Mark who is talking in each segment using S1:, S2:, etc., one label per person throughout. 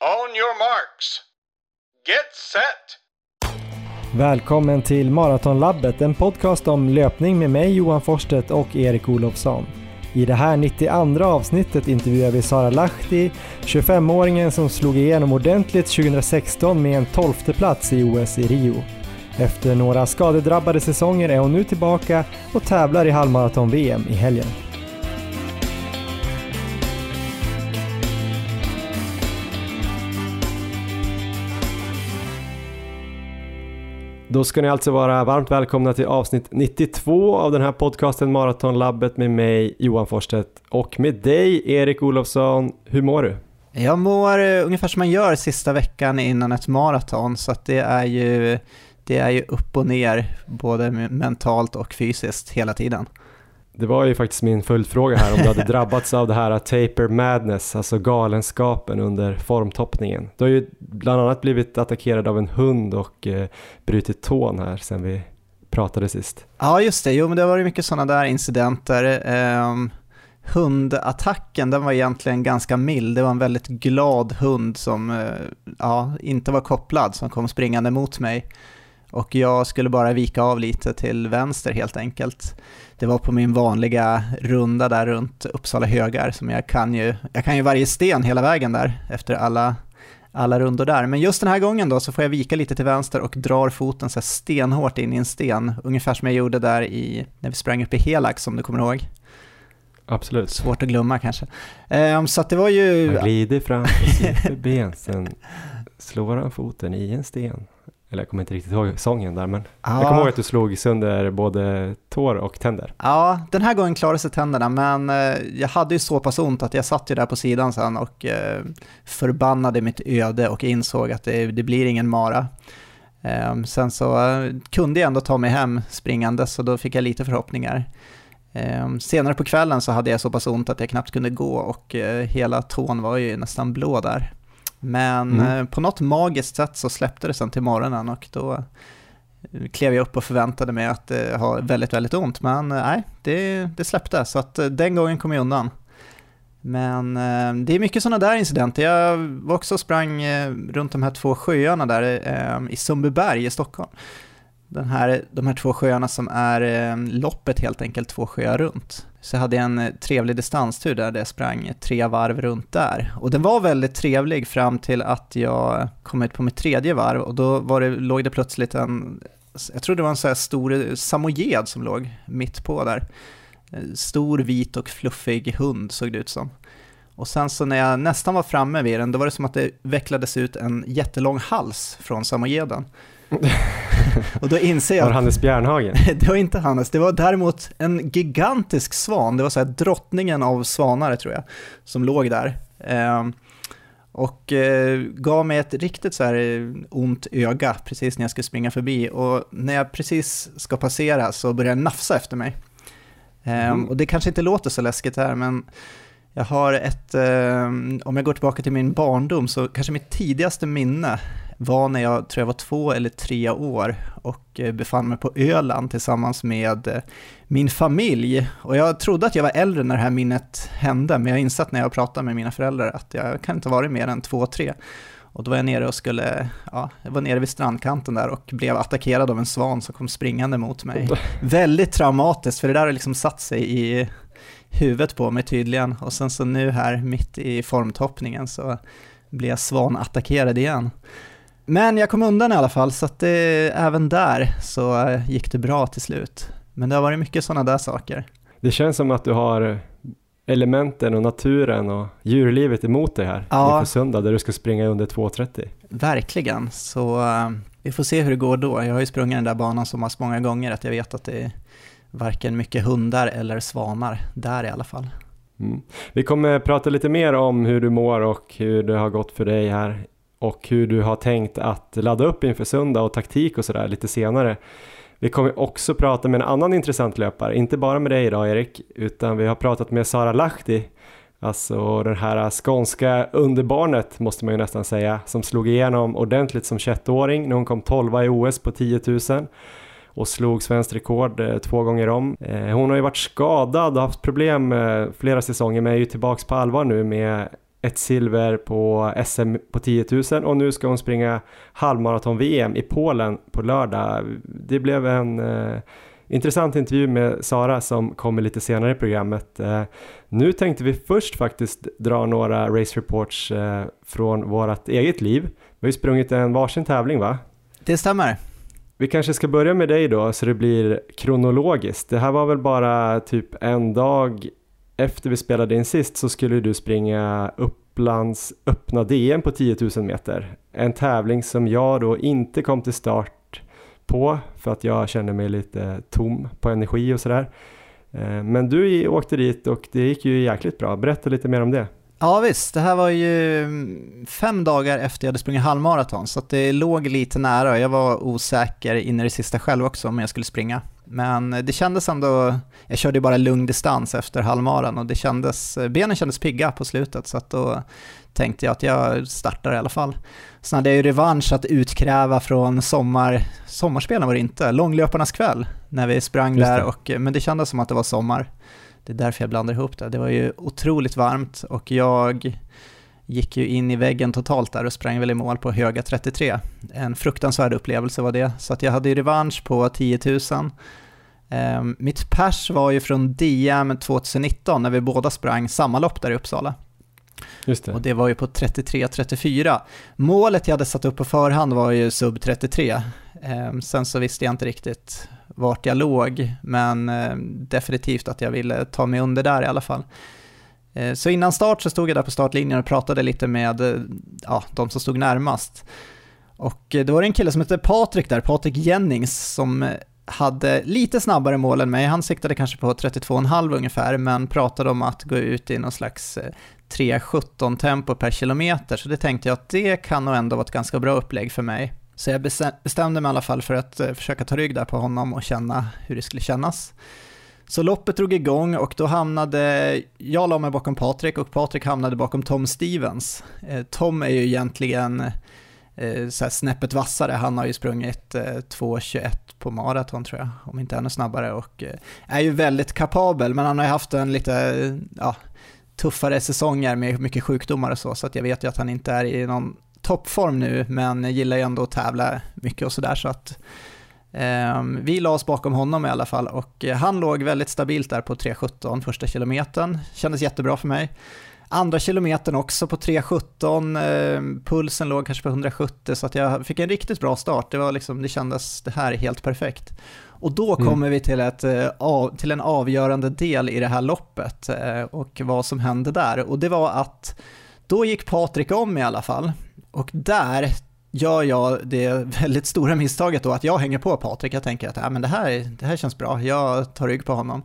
S1: On your marks. Get set!
S2: Välkommen till Maratonlabbet, en podcast om löpning med mig Johan Forsstedt och Erik Olofsson. I det här 92 avsnittet intervjuar vi Sara Lahti, 25-åringen som slog igenom ordentligt 2016 med en tolfte plats i OS i Rio. Efter några skadedrabbade säsonger är hon nu tillbaka och tävlar i halvmaraton-VM i helgen. Då ska ni alltså vara varmt välkomna till avsnitt 92 av den här podcasten Maratonlabbet med mig Johan Forsstedt och med dig Erik Olofsson. Hur mår du?
S3: Jag mår eh, ungefär som man gör sista veckan innan ett maraton så att det är ju det är ju upp och ner både mentalt och fysiskt hela tiden.
S2: Det var ju faktiskt min följdfråga här om du hade drabbats av det här taper madness, alltså galenskapen under formtoppningen. Du har ju bland annat blivit attackerad av en hund och eh, brutit tån här sen vi pratade sist.
S3: Ja, just det. Jo, men det har varit mycket sådana där incidenter. Um, hundattacken, den var egentligen ganska mild. Det var en väldigt glad hund som uh, ja, inte var kopplad, som kom springande mot mig. Och jag skulle bara vika av lite till vänster helt enkelt. Det var på min vanliga runda där runt Uppsala högar som jag kan ju, jag kan ju varje sten hela vägen där efter alla, alla rundor där. Men just den här gången då så får jag vika lite till vänster och drar foten så stenhårt in i en sten, ungefär som jag gjorde där i, när vi sprang upp i Helax om du kommer ihåg.
S2: Absolut.
S3: Svårt att glömma kanske. Um, så att det var ju...
S2: Han glider fram på ben, sen slår han foten i en sten. Eller jag kommer inte riktigt ihåg sången där men ja. jag kommer ihåg att du slog sönder både tår och tänder.
S3: Ja, den här gången klarade sig tänderna men eh, jag hade ju så pass ont att jag satt ju där på sidan sen och eh, förbannade mitt öde och insåg att det, det blir ingen mara. Ehm, sen så eh, kunde jag ändå ta mig hem springande så då fick jag lite förhoppningar. Ehm, senare på kvällen så hade jag så pass ont att jag knappt kunde gå och hela tån var ju nästan blå där. Men mm. Eh, på något magiskt sätt så släppte det sen till morgonen och då eh, klev jag upp och förväntade mig att eh, ha väldigt, väldigt ont. Men nej, det, det släppte, så att den gången kom jag undan. Men det är mycket sådana där incidenter. Jag var också och sprang runt de här två sjöarna där i Sundbyberg i Stockholm den här, de här två sjöarna som är eh, loppet helt enkelt två sjöar runt. Så jag hade en eh, trevlig distanstur där jag sprang tre varv runt där. Och den var väldigt trevlig fram till att jag kom ut på mitt tredje varv och då var det, låg det plötsligt en, jag tror det var en så här stor eh, samojed som låg mitt på där. Eh, stor vit och fluffig hund såg det ut som. Och sen så när jag nästan var framme vid den, då var det som att det vecklades ut en jättelång hals från samojeden. och då inser jag...
S2: Var Hannes Bjärnhagen?
S3: det var inte Hannes, det var däremot en gigantisk svan, det var så här drottningen av svanar tror jag, som låg där. Eh, och eh, gav mig ett riktigt så här eh, ont öga precis när jag skulle springa förbi och när jag precis ska passera så börjar den nafsa efter mig. Eh, mm. Och det kanske inte låter så läskigt här men jag har ett, eh, om jag går tillbaka till min barndom så kanske mitt tidigaste minne var när jag tror jag var två eller tre år och eh, befann mig på Öland tillsammans med eh, min familj. Och jag trodde att jag var äldre när det här minnet hände, men jag har insett när jag pratade med mina föräldrar att jag kan inte ha varit mer än två, tre. Och då var jag nere och skulle, ja, jag var nere vid strandkanten där och blev attackerad av en svan som kom springande mot mig. Väldigt traumatiskt, för det där har liksom satt sig i huvudet på mig tydligen. Och sen så nu här mitt i formtoppningen så blir jag svanattackerad igen. Men jag kom undan i alla fall, så att det, även där så gick det bra till slut. Men det har varit mycket sådana där saker.
S2: Det känns som att du har elementen och naturen och djurlivet emot dig här ja. inför söndag där du ska springa under 2.30.
S3: Verkligen, så uh, vi får se hur det går då. Jag har ju sprungit den där banan så pass många gånger att jag vet att det är varken mycket hundar eller svanar där i alla fall.
S2: Mm. Vi kommer prata lite mer om hur du mår och hur det har gått för dig här och hur du har tänkt att ladda upp inför söndag och taktik och sådär lite senare. Vi kommer också prata med en annan intressant löpare, inte bara med dig idag Erik, utan vi har pratat med Sara Lahti, alltså det här skånska underbarnet måste man ju nästan säga, som slog igenom ordentligt som 21-åring när hon kom 12 i OS på 10 000 och slog svenskt rekord eh, två gånger om. Eh, hon har ju varit skadad och haft problem eh, flera säsonger men är ju tillbaks på allvar nu med ett silver på SM på 10 000 och nu ska hon springa halvmaraton-VM i Polen på lördag. Det blev en eh, intressant intervju med Sara som kommer lite senare i programmet. Eh, nu tänkte vi först faktiskt dra några race reports eh, från vårt eget liv. Vi har ju sprungit en varsin tävling va?
S3: Det stämmer.
S2: Vi kanske ska börja med dig då så det blir kronologiskt. Det här var väl bara typ en dag efter vi spelade in sist så skulle du springa Upplands öppna DM på 10 000 meter. En tävling som jag då inte kom till start på för att jag kände mig lite tom på energi och sådär. Eh, men du åkte dit och det gick ju jäkligt bra. Berätta lite mer om det.
S3: Ja visst, det här var ju mm, fem dagar efter jag hade sprungit halvmaraton så det låg lite nära. Jag var osäker in i det sista själv också om jag skulle springa. Men det kändes ändå, jag körde ju bara lugn distans efter halvmaran och det kändes, benen kändes pigga på slutet så att då tänkte jag att jag startar i alla fall. Sen hade jag ju revansch att utkräva från sommar, sommarspelen var det inte, långlöparnas kväll när vi sprang där, och, men det kändes som att det var sommar. Det är därför jag blandar ihop det. Det var ju otroligt varmt och jag gick ju in i väggen totalt där och sprang väl i mål på höga 33. En fruktansvärd upplevelse var det, så att jag hade ju revansch på 10 000. Um, mitt pers var ju från DM 2019 när vi båda sprang samma lopp där i Uppsala.
S2: Just det.
S3: Och det var ju på 33-34. Målet jag hade satt upp på förhand var ju sub 33. Um, ehm, sen så visste jag inte riktigt vart jag låg, men um, definitivt att jag ville ta mig under där i alla fall. Eh, så innan start så stod jag där på startlinjen och pratade lite med eh, ja, de som stod närmast. Och eh, det var en kille som hette Patrik där, Patrik Jennings, som hade lite snabbare mål än mig. Han siktade kanske på 32,5 ungefär, men pratade om att gå ut i någon slags 3.17 tempo per kilometer, så det tänkte jag att det kan nog ändå vara ett ganska bra upplägg för mig. Så jag bestämde mig i alla fall för att försöka ta rygg där på honom och känna hur det skulle kännas. Så loppet drog igång och då hamnade, jag la mig bakom Patrik och Patrik hamnade bakom Tom Stevens. Eh, Tom är ju egentligen eh, så här snäppet vassare, han har ju sprungit eh, 2.21 på maraton tror jag, om inte ännu snabbare och är ju väldigt kapabel men han har ju haft en lite ja, tuffare säsonger med mycket sjukdomar och så, så att jag vet ju att han inte är i någon toppform nu men gillar ju ändå att tävla mycket och sådär så att vi la oss bakom honom i alla fall och eh, han låg väldigt stabilt där på 3.17 första kilometern. Kändes jättebra för mig. Andra kilometern också på 3.17, ehm, pulsen låg kanske på 170 så att jag fick en riktigt bra start. Det, var liksom, det kändes, det här är helt perfekt. Och då mm. kommer vi till, ett, eh, till en avgörande del i det här loppet eh, och vad som hände där. Och det var att då gick Patrik om i alla fall. Och där gör jag det väldigt stora misstaget då att jag hänger på Patrik. Jag tänker att ja, men det, här, det här känns bra, jag tar rygg på honom.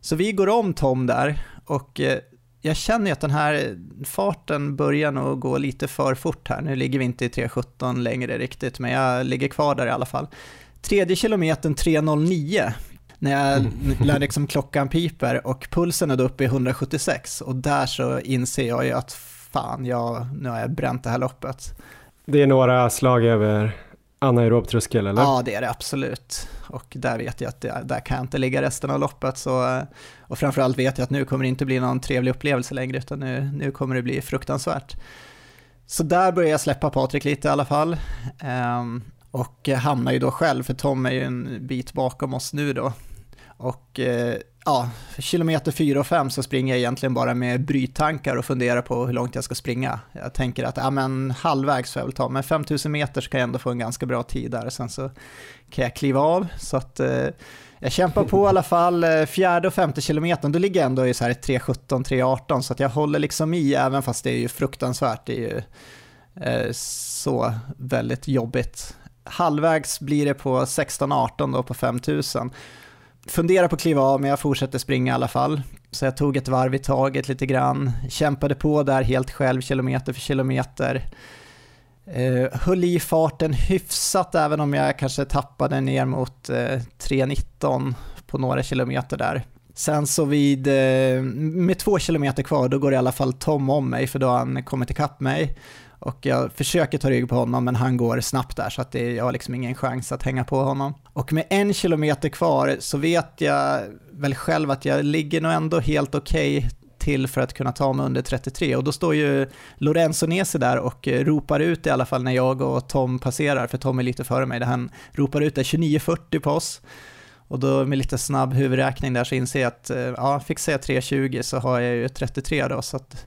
S3: Så vi går om Tom där och eh, jag känner att den här farten börjar nog gå lite för fort här. Nu ligger vi inte i 3.17 längre riktigt, men jag ligger kvar där i alla fall. Tredje kilometern 3.09 när jag, mm. när liksom klockan piper och pulsen är då uppe i 176 och där så inser jag ju att fan, jag, nu har jag bränt det här loppet.
S2: Det är några slag över anaerob tröskel eller?
S3: Ja det är det absolut. Och där vet jag att det, där kan jag inte ligga resten av loppet. Så, eh, och framförallt vet jag att nu kommer det inte bli någon trevlig upplevelse längre utan nu, nu kommer det bli fruktansvärt. Så där börjar jag släppa Patrik lite i alla fall. Um, och hamnar ju då själv, för Tom är ju en bit bakom oss nu då. Och eh, ja, kilometer 4 och 5 så springer jag egentligen bara med bryttankar och funderar på hur långt jag ska springa. Jag tänker att ja, men halvvägs får jag väl ta, men 5000 meter så kan jag ändå få en ganska bra tid där. Sen så kan jag kliva av. Så att eh, jag kämpar på i alla fall. Eh, fjärde och femte kilometern, då ligger jag ändå i så här 3.17, 3.18 så att jag håller liksom i även fast det är ju fruktansvärt. Det är ju eh, så väldigt jobbigt. Halvvägs blir det på 16-18 då på 5000 funderar på att kliva av, men jag fortsätter springa i alla fall. Så jag tog ett varv i taget lite grann, kämpade på där helt själv, kilometer för kilometer. Uh, höll i farten hyfsat även om jag kanske tappade ner mot eh, uh, 3.19 på några kilometer där. Sen så vid, uh, med två kilometer kvar, då går i alla fall Tom om mig för då har han kommit ikapp mig. Och jag försöker ta rygg på honom men han går snabbt där så att det, jag har liksom ingen chans att hänga på honom. Och med en kilometer kvar så vet jag väl själv att jag ligger nog ändå helt okej okay till för att kunna ta mig under 33 och då står ju Lorenzo Nesi där och ropar ut i alla fall när jag och Tom passerar, för Tom är lite före mig, där han ropar ut 29.40 på oss. Och då med lite snabb huvudräkning där så inser jag att, eh, ja, fixar jag 3.20 så har jag ju 33 då, så att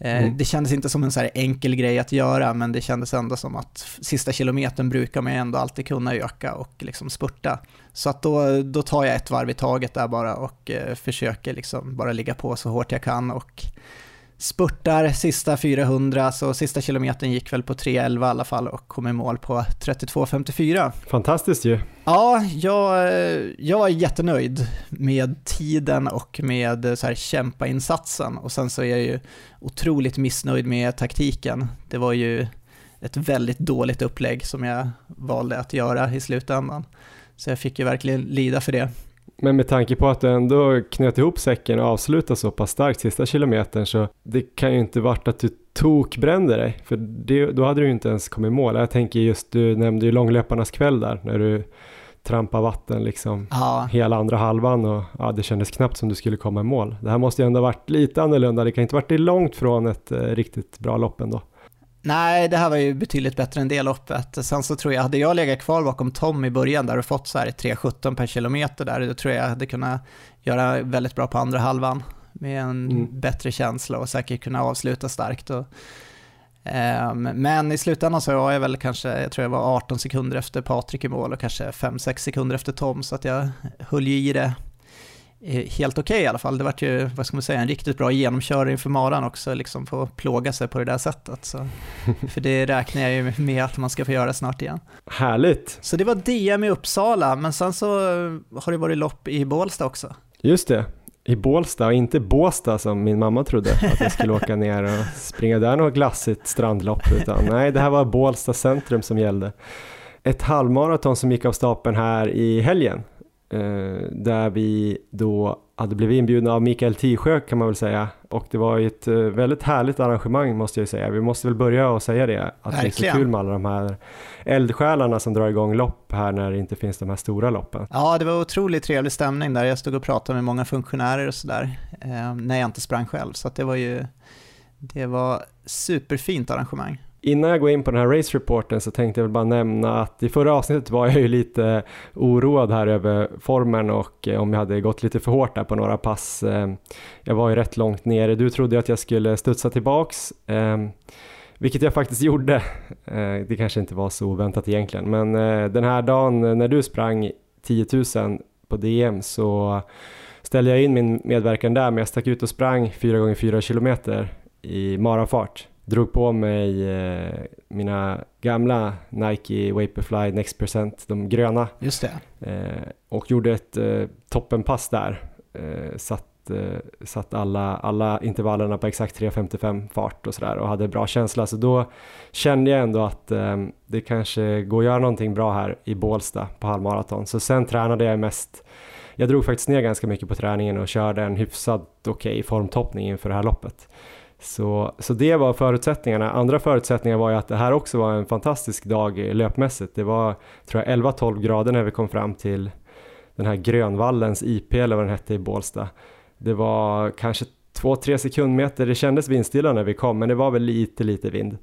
S3: mm. Det kändes inte som en så enkel grej att göra, men det kändes ändå som att sista kilometern brukar man ju ändå alltid kunna öka och liksom spurta. Så att då, då tar jag ett varv i taget där bara och eh, försöker liksom bara ligga på så hårt jag kan och spurtar sista 400, så sista kilometern gick väl på 3.11 i alla fall och kom i mål på 32.54.
S2: Fantastiskt ju.
S3: Ja, jag, jag var jättenöjd med tiden och med så här kämpainsatsen och sen så är jag ju otroligt missnöjd med taktiken. Det var ju ett väldigt dåligt upplägg som jag valde att göra i slutändan. Så jag fick ju verkligen lida för det.
S2: Men med tanke på att du ändå knöt ihop säcken och avslutade så pass starkt sista kilometern så det kan ju inte varit att du tokbrände dig för det, då hade du ju inte ens kommit i mål. Jag tänker just, du nämnde ju långlöparnas kväll där när du trampade vatten liksom ja. hela andra halvan och ja, det kändes knappt som du skulle komma i mål. Det här måste ju ändå varit lite annorlunda, det kan inte varit långt från ett eh, riktigt bra lopp ändå.
S3: Nej, det här var ju betydligt bättre än det loppet. Sen så tror jag, hade jag legat kvar bakom Tom i början där och fått så här 3.17 per kilometer där, då tror jag jag hade kunnat göra väldigt bra på andra halvan med en mm. bättre känsla och säkert kunna avsluta starkt. Och, eh, men i slutändan så var jag väl kanske, jag tror jag var 18 sekunder efter Patrik i mål och kanske 5-6 sekunder efter Tom, så att jag höll ju i det helt okej okay i alla fall. Det var ju, vad ska man säga, en riktigt bra genomkörare inför maran också, liksom få plåga sig på det där sättet. Så, för det räknar jag ju med att man ska få göra snart igen.
S2: Härligt!
S3: Så det var DM i Uppsala, men sen så har det varit lopp i Bålsta också.
S2: Just det, i Bålsta och inte Båsta som min mamma trodde att jag skulle åka ner och springa där något glassigt strandlopp utan nej det här var Bålsta centrum som gällde. Ett halvmaraton som gick av stapeln här i helgen Eh, där vi då hade blivit inbjudna av Mikael Tisjö kan man väl säga och det var ju ett eh, väldigt härligt arrangemang måste jag säga. Vi måste väl börja och säga det, att Verkligen. det är så kul med alla de här eldsjälarna som drar igång lopp här när det inte finns de här stora loppen.
S3: Ja, det var otroligt trevlig stämning där. Jag stod och pratade med många funktionärer och sådär eh, när jag inte sprang själv, så det var ju det var superfint arrangemang.
S2: Innan jag går in på den här race-reporten så tänkte jag väl bara nämna att i förra avsnittet var jag ju lite oroad här över formen och eh, om jag hade gått lite för hårt där på några pass. Eh, jag var ju rätt långt nere, du trodde ju att jag skulle studsa tillbaks, ehm, vilket jag faktiskt gjorde. Eh, det kanske inte var så oväntat egentligen, men den här dagen när du sprang 10 000 på DM så ställde jag in min medverkan där, men jag stack ut och sprang 4 gånger 4 kilometer i marafart drog på mig eh, mina gamla Nike Vaporfly Next Percent, de gröna.
S3: Just
S2: det. Eh, och gjorde ett eh, toppenpass där. Eh, satt, eh, satt alla, alla intervallerna på exakt 3.55 fart och sådär och hade bra känsla. Så då kände jag ändå att eh, det kanske går att göra någonting bra här i Bålsta på halvmaraton. Så sen tränade jag mest jag drog faktiskt ner ganska mycket på träningen och körde en hyfsat okej okay formtoppning inför det här loppet. Så, så det var förutsättningarna. Andra förutsättningar var ju att det här också var en fantastisk dag löpmässigt. Det var tror jag 11-12 grader när vi kom fram till den här Grönvallens IP eller vad den hette i Bålsta. Det var kanske 2-3 sekundmeter, det kändes vindstilla när vi kom men det var väl lite lite vind.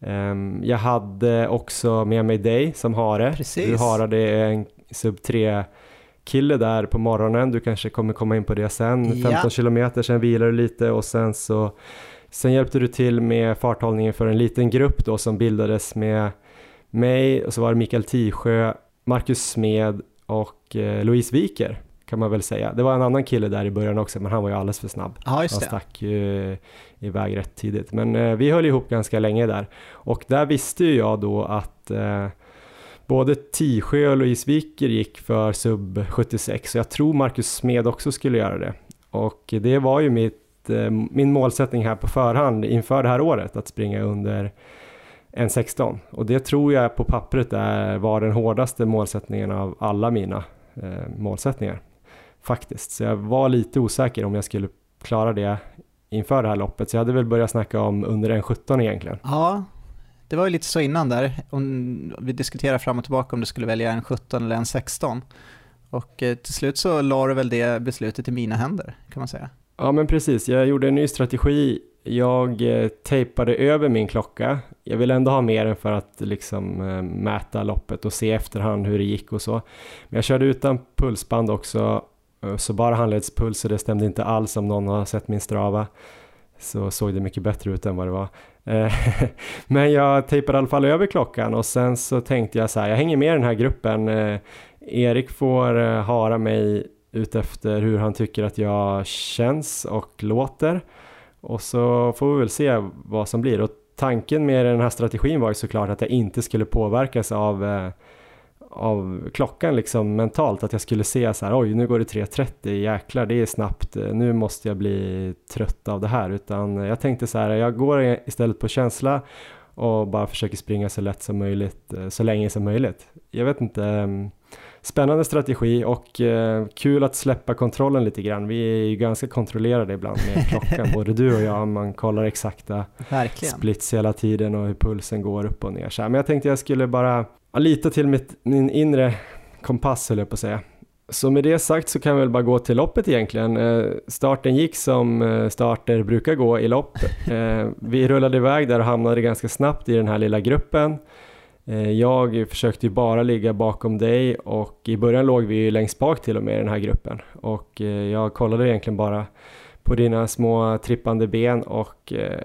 S2: Um, jag hade också med mig dig som hare.
S3: Precis.
S2: Du harade en sub 3 kille där på morgonen, du kanske kommer komma in på det sen, 15 ja. kilometer, sen vilar du lite och sen så Sen hjälpte du till med farthållningen för en liten grupp då som bildades med mig och så var det Mikael Tisjö, Marcus Smed och eh, Louise Wiker kan man väl säga. Det var en annan kille där i början också men han var ju alldeles för snabb.
S3: Ja,
S2: han stack ju iväg rätt tidigt. Men eh, vi höll ihop ganska länge där och där visste ju jag då att eh, både Tisjö och Louise Wiker gick för sub 76 och jag tror Marcus Smed också skulle göra det. Och det var ju mitt Eh, min målsättning här på förhand inför det här året att springa under 1.16 och det tror jag på pappret är, var den hårdaste målsättningen av alla mina eh, målsättningar faktiskt. Så jag var lite osäker om jag skulle klara det inför det här loppet så jag hade väl börjat snacka om under 1.17 egentligen.
S3: Ja, det var ju lite så innan där. Om vi diskuterade fram och tillbaka om du skulle välja en 17 eller en 16. Och eh, till slut så la du väl det beslutet i mina händer kan man säga.
S2: Ja men precis, jag gjorde en ny strategi. Jag eh, tejpade över min klocka. Jag ville ändå ha mer än för att liksom eh, mäta loppet och se efterhand hur det gick och så. Men jag körde utan pulsband också, eh, så bara handledspuls och det stämde inte alls om någon har sett min strava. Så såg det mycket bättre ut än vad det var. Eh, men jag tejpade i alla fall över klockan och sen så tänkte jag så här, jag hänger med i den här gruppen. Eh, Erik får hara mig utefter hur han tycker att jag känns och låter. Och så får vi väl se vad som blir. Och tanken med den här strategin var ju såklart att jag inte skulle påverkas av, eh, av klockan liksom mentalt. Att jag skulle se så här, oj nu går det 3.30, jäklar det är snabbt, nu måste jag bli trött av det här. Utan jag tänkte så här, jag går istället på känsla och bara försöker springa så lätt som möjligt, eh, så länge som möjligt. Jag vet inte, ehm, spännande strategi och eh, kul att släppa kontrollen lite grann. Vi är ju ganska kontrollerade ibland med klockan, både du och jag. Man kollar exakta
S3: Verkligen.
S2: splits hela tiden och hur pulsen går upp och ner. Så här. Men jag tänkte jag skulle bara lita till mitt, min inre kompass höll jag på att säga. Så med det sagt så kan vi väl bara gå till loppet egentligen. Eh, starten gick som eh, starter brukar gå i lopp. Vi rullade iväg där och hamnade ganska snabbt i den här lilla gruppen. Eh, jag försökte ju bara ligga bakom dig och i början låg vi ju längst bak till och med i den här gruppen och eh, jag kollade egentligen bara på dina små trippande ben och eh,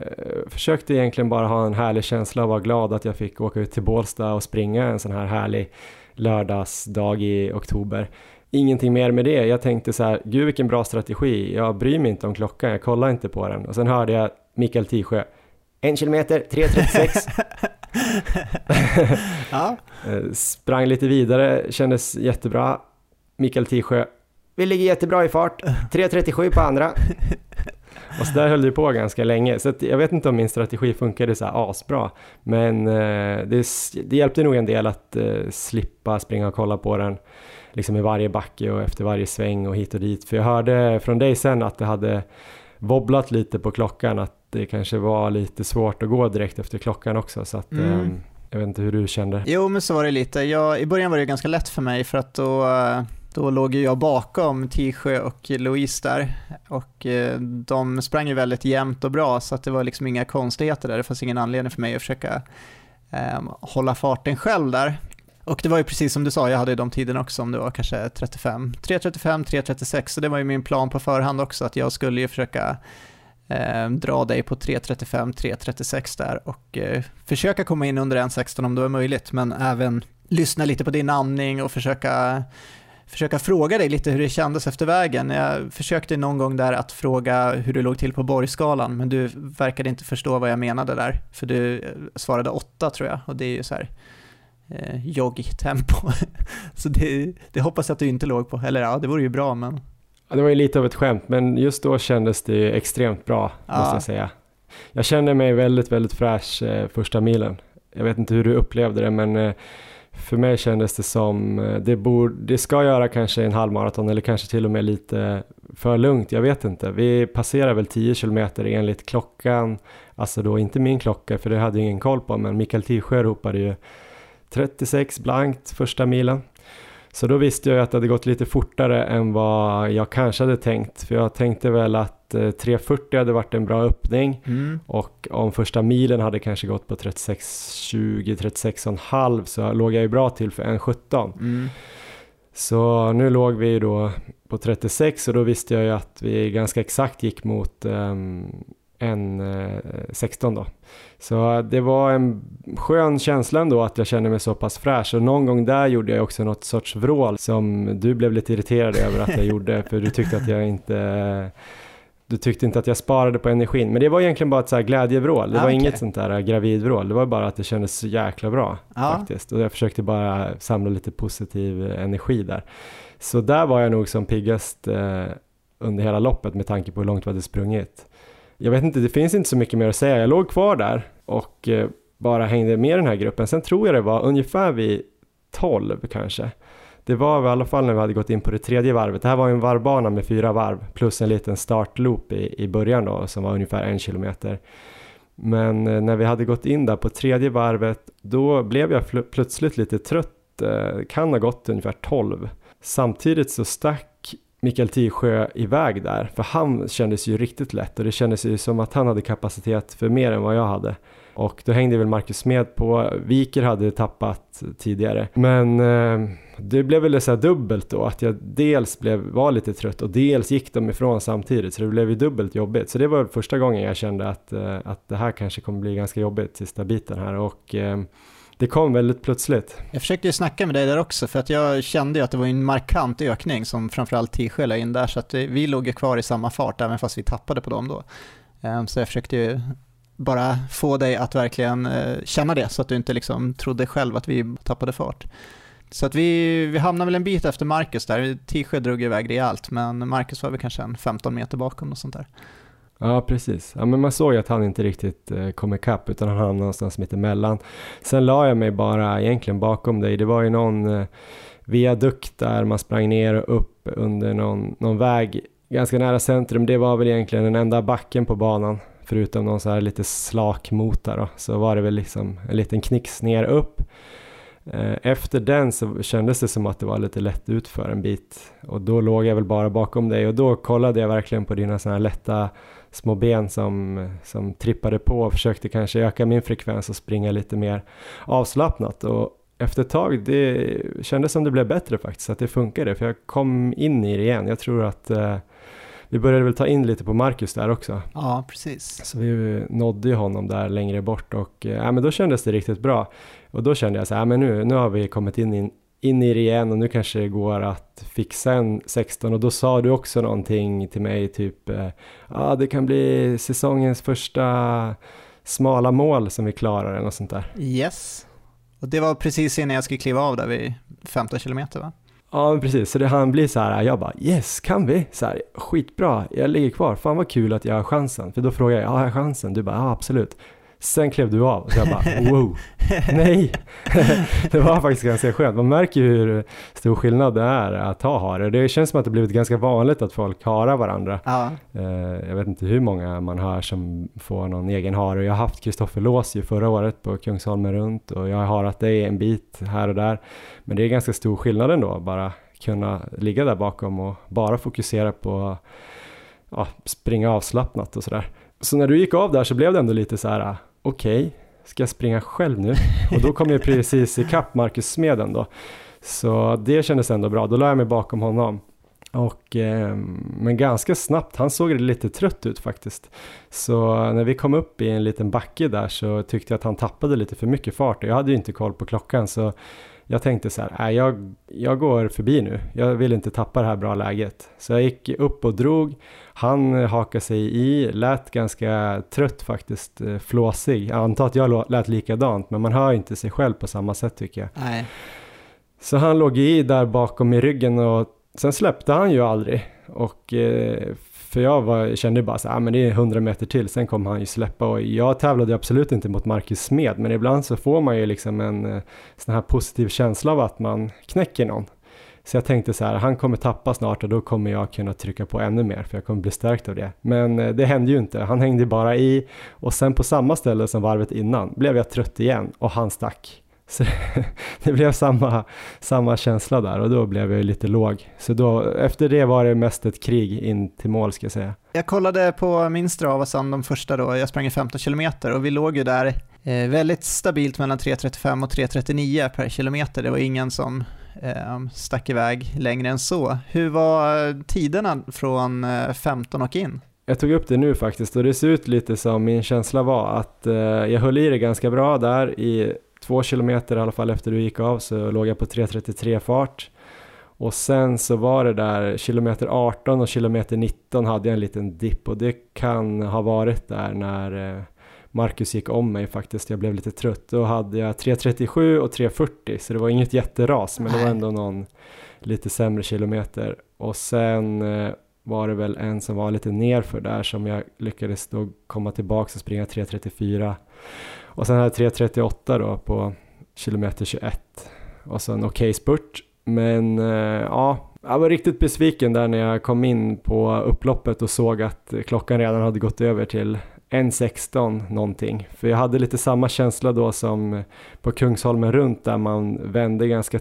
S2: försökte egentligen bara ha en härlig känsla och vara glad att jag fick åka ut till Bålsta och springa en sån här härlig lördagsdag i oktober. Ingenting mer med det. Jag tänkte så här, gud vilken bra strategi. Jag bryr mig inte om klockan, jag kollar inte på den. Och sen hörde jag Mikael Tisjö, en kilometer, 3.36.
S3: ja.
S2: Eh, sprang lite vidare, kändes jättebra. Mikael Tisjö, vi ligger jättebra i fart, 3.37 på andra. Och så där höll det på ganska länge, så jag vet inte om min strategi funkade så här asbra. Men eh, det, det hjälpte nog en del att eh, slippa springa och kolla på den liksom i varje backe och efter varje sväng och hit och dit. För jag hörde från dig sen att det hade wobblat lite på klockan, att det kanske var lite svårt att gå direkt efter klockan också. Så att, mm. eh, jag vet inte hur du kände?
S3: Jo, men så var det lite. Jag, I början var det ganska lätt för mig för att då, då låg jag bakom Tisjö och Louise där och eh, de sprang ju väldigt jämnt och bra så att det var liksom inga konstigheter där. Det fanns ingen anledning för mig att försöka eh, hålla farten själv där. Och det var ju precis som du sa, jag hade de tiderna också om det var kanske 35, 3.35, 3.36 så det var ju min plan på förhand också att jag skulle ju försöka eh, dra dig på 3.35, 3.36 där och eh, försöka komma in under 1.16 om det var möjligt, men även lyssna lite på din andning och försöka försöka fråga dig lite hur det kändes efter vägen. Jag försökte någon gång där att fråga hur du låg till på borgskalan, men du verkade inte förstå vad jag menade där, för du eh, svarade 8 tror jag, och det är ju så här eh, joggtempo. så det, det hoppas jag att du inte låg på, eller ja, det vore ju bra, men
S2: det var ju lite av ett skämt, men just då kändes det extremt bra, ja. måste jag säga. Jag kände mig väldigt, väldigt fräsch eh, första milen. Jag vet inte hur du upplevde det, men eh, för mig kändes det som, eh, det, borde, det ska göra kanske en halvmaraton eller kanske till och med lite för lugnt, jag vet inte. Vi passerar väl 10 kilometer enligt klockan, alltså då inte min klocka för det hade jag ingen koll på, men Mikael Tisjö ropade ju 36 blankt första milen. Så då visste jag att det hade gått lite fortare än vad jag kanske hade tänkt. För jag tänkte väl att 3.40 eh, hade varit en bra öppning mm. och om första milen hade kanske gått på 36.20, 36,5 så låg jag ju bra till för 1.17. Mm. Så nu låg vi då på 36 och då visste jag ju att vi ganska exakt gick mot um, eh, 16 då. Så det var en skön känsla ändå att jag kände mig så pass fräsch och någon gång där gjorde jag också något sorts vrål som du blev lite irriterad över att jag gjorde för du tyckte att jag inte du tyckte inte att jag sparade på energin, men det var egentligen bara ett så här glädjevrål. Det ah, var okay. inget sånt där gravidvrål, det var bara att det kändes så jäkla bra ah. faktiskt. Och jag försökte bara samla lite positiv energi där. Så där var jag nog som piggast eh, under hela loppet med tanke på hur långt vi hade sprungit jag vet inte, det finns inte så mycket mer att säga. Jag låg kvar där och eh, bara hängde med den här gruppen. Sen tror jag det var ungefär vid 12 kanske. Det var i alla fall när vi hade gått in på det tredje varvet. Det här var en varvbana med fyra varv plus en liten startloop i, i början då som var ungefär en kilometer. Men eh, när vi hade gått in där på tredje varvet då blev jag plötsligt lite trött. Det kan ha gått ungefär 12. Samtidigt så stack Mikael Tisjö iväg där, för han kändes ju riktigt lätt och det kändes ju som att han hade kapacitet för mer än vad jag hade. Och då hängde väl Marcus Smed på, Viker hade tappat tidigare. Men eh, det blev väl så här dubbelt då, att jag dels blev, var lite trött och dels gick de ifrån samtidigt, så det blev ju dubbelt jobbigt. Så det var första gången jag kände att, eh, att det här kanske kommer bli ganska jobbigt sista biten här och eh, det kom väldigt plötsligt.
S3: Jag försökte ju snacka med dig där också för att jag kände ju att det var en markant ökning som framförallt Tisjö la in där så att vi låg ju kvar i samma fart även fast vi tappade på dem då. Ehm, så jag försökte ju bara få dig att verkligen eh, känna det så att du inte liksom trodde själv att vi tappade fart. Så att vi, vi hamnade väl en bit efter Marcus där. Tisjö drog iväg rejält men Marcus var väl kanske en 15 meter bakom och sånt där.
S2: Ja, precis. Ja, men man såg ju att han inte riktigt eh, kom ikapp utan han hamnade någonstans mitt emellan. Sen la jag mig bara egentligen bakom dig. Det var ju någon eh, viadukt där man sprang ner och upp under någon, någon väg ganska nära centrum. Det var väl egentligen den enda backen på banan förutom någon så här lite slak mota då, så var det väl liksom en liten knix ner upp. Eh, efter den så kändes det som att det var lite lätt ut för en bit och då låg jag väl bara bakom dig och då kollade jag verkligen på dina sådana här lätta små ben som, som trippade på och försökte kanske öka min frekvens och springa lite mer avslappnat och efter ett tag, det kändes som det blev bättre faktiskt, att det funkade för jag kom in i det igen. Jag tror att eh, vi började väl ta in lite på Marcus där också.
S3: Ja, precis.
S2: Så vi nådde ju honom där längre bort och äh, men då kändes det riktigt bra. Och då kände jag så här, men nu, nu har vi kommit in, in, in i det igen och nu kanske det går att fixa en 16 och då sa du också någonting till mig typ, ja ah, det kan bli säsongens första smala mål som vi klarar eller något sånt där.
S3: Yes, och det var precis innan jag skulle kliva av där vid 15 kilometer va?
S2: Ja, precis. Så det, han blir så här, jag bara yes, kan vi? Så här, skitbra, jag ligger kvar. Fan vad kul att jag har chansen. För då frågar jag, har jag chansen? Du bara, ja absolut. Sen klev du av och jag bara wow, nej. det var faktiskt ganska skönt. Man märker ju hur stor skillnad det är att ha hare. Det känns som att det blivit ganska vanligt att folk harar varandra.
S3: Ja.
S2: Eh, jag vet inte hur många man hör som får någon egen hare. Jag har haft Kristoffer Lås ju förra året på Kungsholmen runt och jag har harat dig en bit här och där. Men det är ganska stor skillnad ändå, bara kunna ligga där bakom och bara fokusera på ja, springa avslappnat och sådär. Så när du gick av där så blev det ändå lite så här okej, okay, ska jag springa själv nu? Och då kom jag precis ikapp Marcus Smeden då. Så det kändes ändå bra, då la jag mig bakom honom. Och, eh, men ganska snabbt, han såg lite trött ut faktiskt. Så när vi kom upp i en liten backe där så tyckte jag att han tappade lite för mycket fart. Jag hade ju inte koll på klockan så jag tänkte så här, äh, jag, jag går förbi nu. Jag vill inte tappa det här bra läget. Så jag gick upp och drog. Han hakade sig i, lät ganska trött faktiskt, eh, flåsig. Jag antar att jag lät likadant, men man hör inte sig själv på samma sätt tycker jag.
S3: Nej.
S2: Så han låg i där bakom i ryggen och sen släppte han ju aldrig. Och eh, för jag var, kände bara så här, ah, men det är 100 meter till, sen kommer han ju släppa och jag tävlade absolut inte mot Marcus Smed, men ibland så får man ju liksom en eh, sån här positiv känsla av att man knäcker någon. Så jag tänkte så här, han kommer tappa snart och då kommer jag kunna trycka på ännu mer för jag kommer bli stärkt av det. Men eh, det hände ju inte, han hängde bara i och sen på samma ställe som varvet innan blev jag trött igen och han stack. Så det blev samma, samma känsla där och då blev jag lite låg. Så då, efter det var det mest ett krig in till mål ska jag säga.
S3: Jag kollade på min Strava sen de första då, jag sprang 15 kilometer och vi låg ju där eh, väldigt stabilt mellan 3.35 och 3.39 per kilometer. Det var ingen som Ehm, stack iväg längre än så. Hur var eh, tiderna från eh, 15 och in?
S2: Jag tog upp det nu faktiskt och det ser ut lite som min känsla var att eh, jag höll i det ganska bra där i två kilometer i alla fall efter du gick av så låg jag på 3.33 fart. Och sen så var det där kilometer 18 och kilometer 19 hade jag en liten dipp och det kan ha varit där när eh, Marcus gick om mig faktiskt. Jag blev lite trött. Då hade jag 3.37 och 3.40 så det var inget jätteras men det var ändå någon lite sämre kilometer. Och sen eh, var det väl en som var lite nerför där som jag lyckades då komma tillbaka och springa 3.34 och sen hade jag 3.38 då på kilometer 21 och så en okej okay spurt. Men eh, ja, jag var riktigt besviken där när jag kom in på upploppet och såg att klockan redan hade gått över till 1.16 någonting. För jag hade lite samma känsla då som på Kungsholmen runt där man vände ganska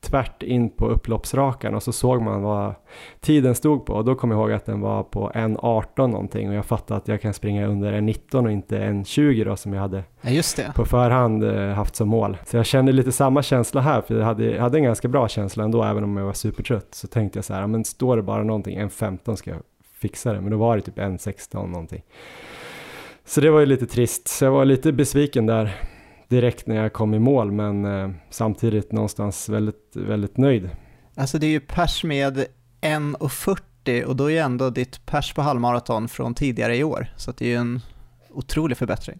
S2: tvärt in på upploppsrakan och så såg man vad tiden stod på och då kom jag ihåg att den var på 1.18 någonting och jag fattade att jag kan springa under 1.19 och inte 1.20 då som jag hade
S3: ja,
S2: på förhand eh, haft som mål. Så jag kände lite samma känsla här för jag hade, hade en ganska bra känsla ändå även om jag var supertrött så tänkte jag så här, men står det bara någonting 1.15 ska jag fixa det men då var det typ 1.16 någonting. Så det var ju lite trist, så jag var lite besviken där direkt när jag kom i mål men eh, samtidigt någonstans väldigt, väldigt nöjd.
S3: Alltså det är ju pers med 1.40 och då är ju ändå ditt pers på halvmaraton från tidigare i år, så det är ju en otrolig förbättring.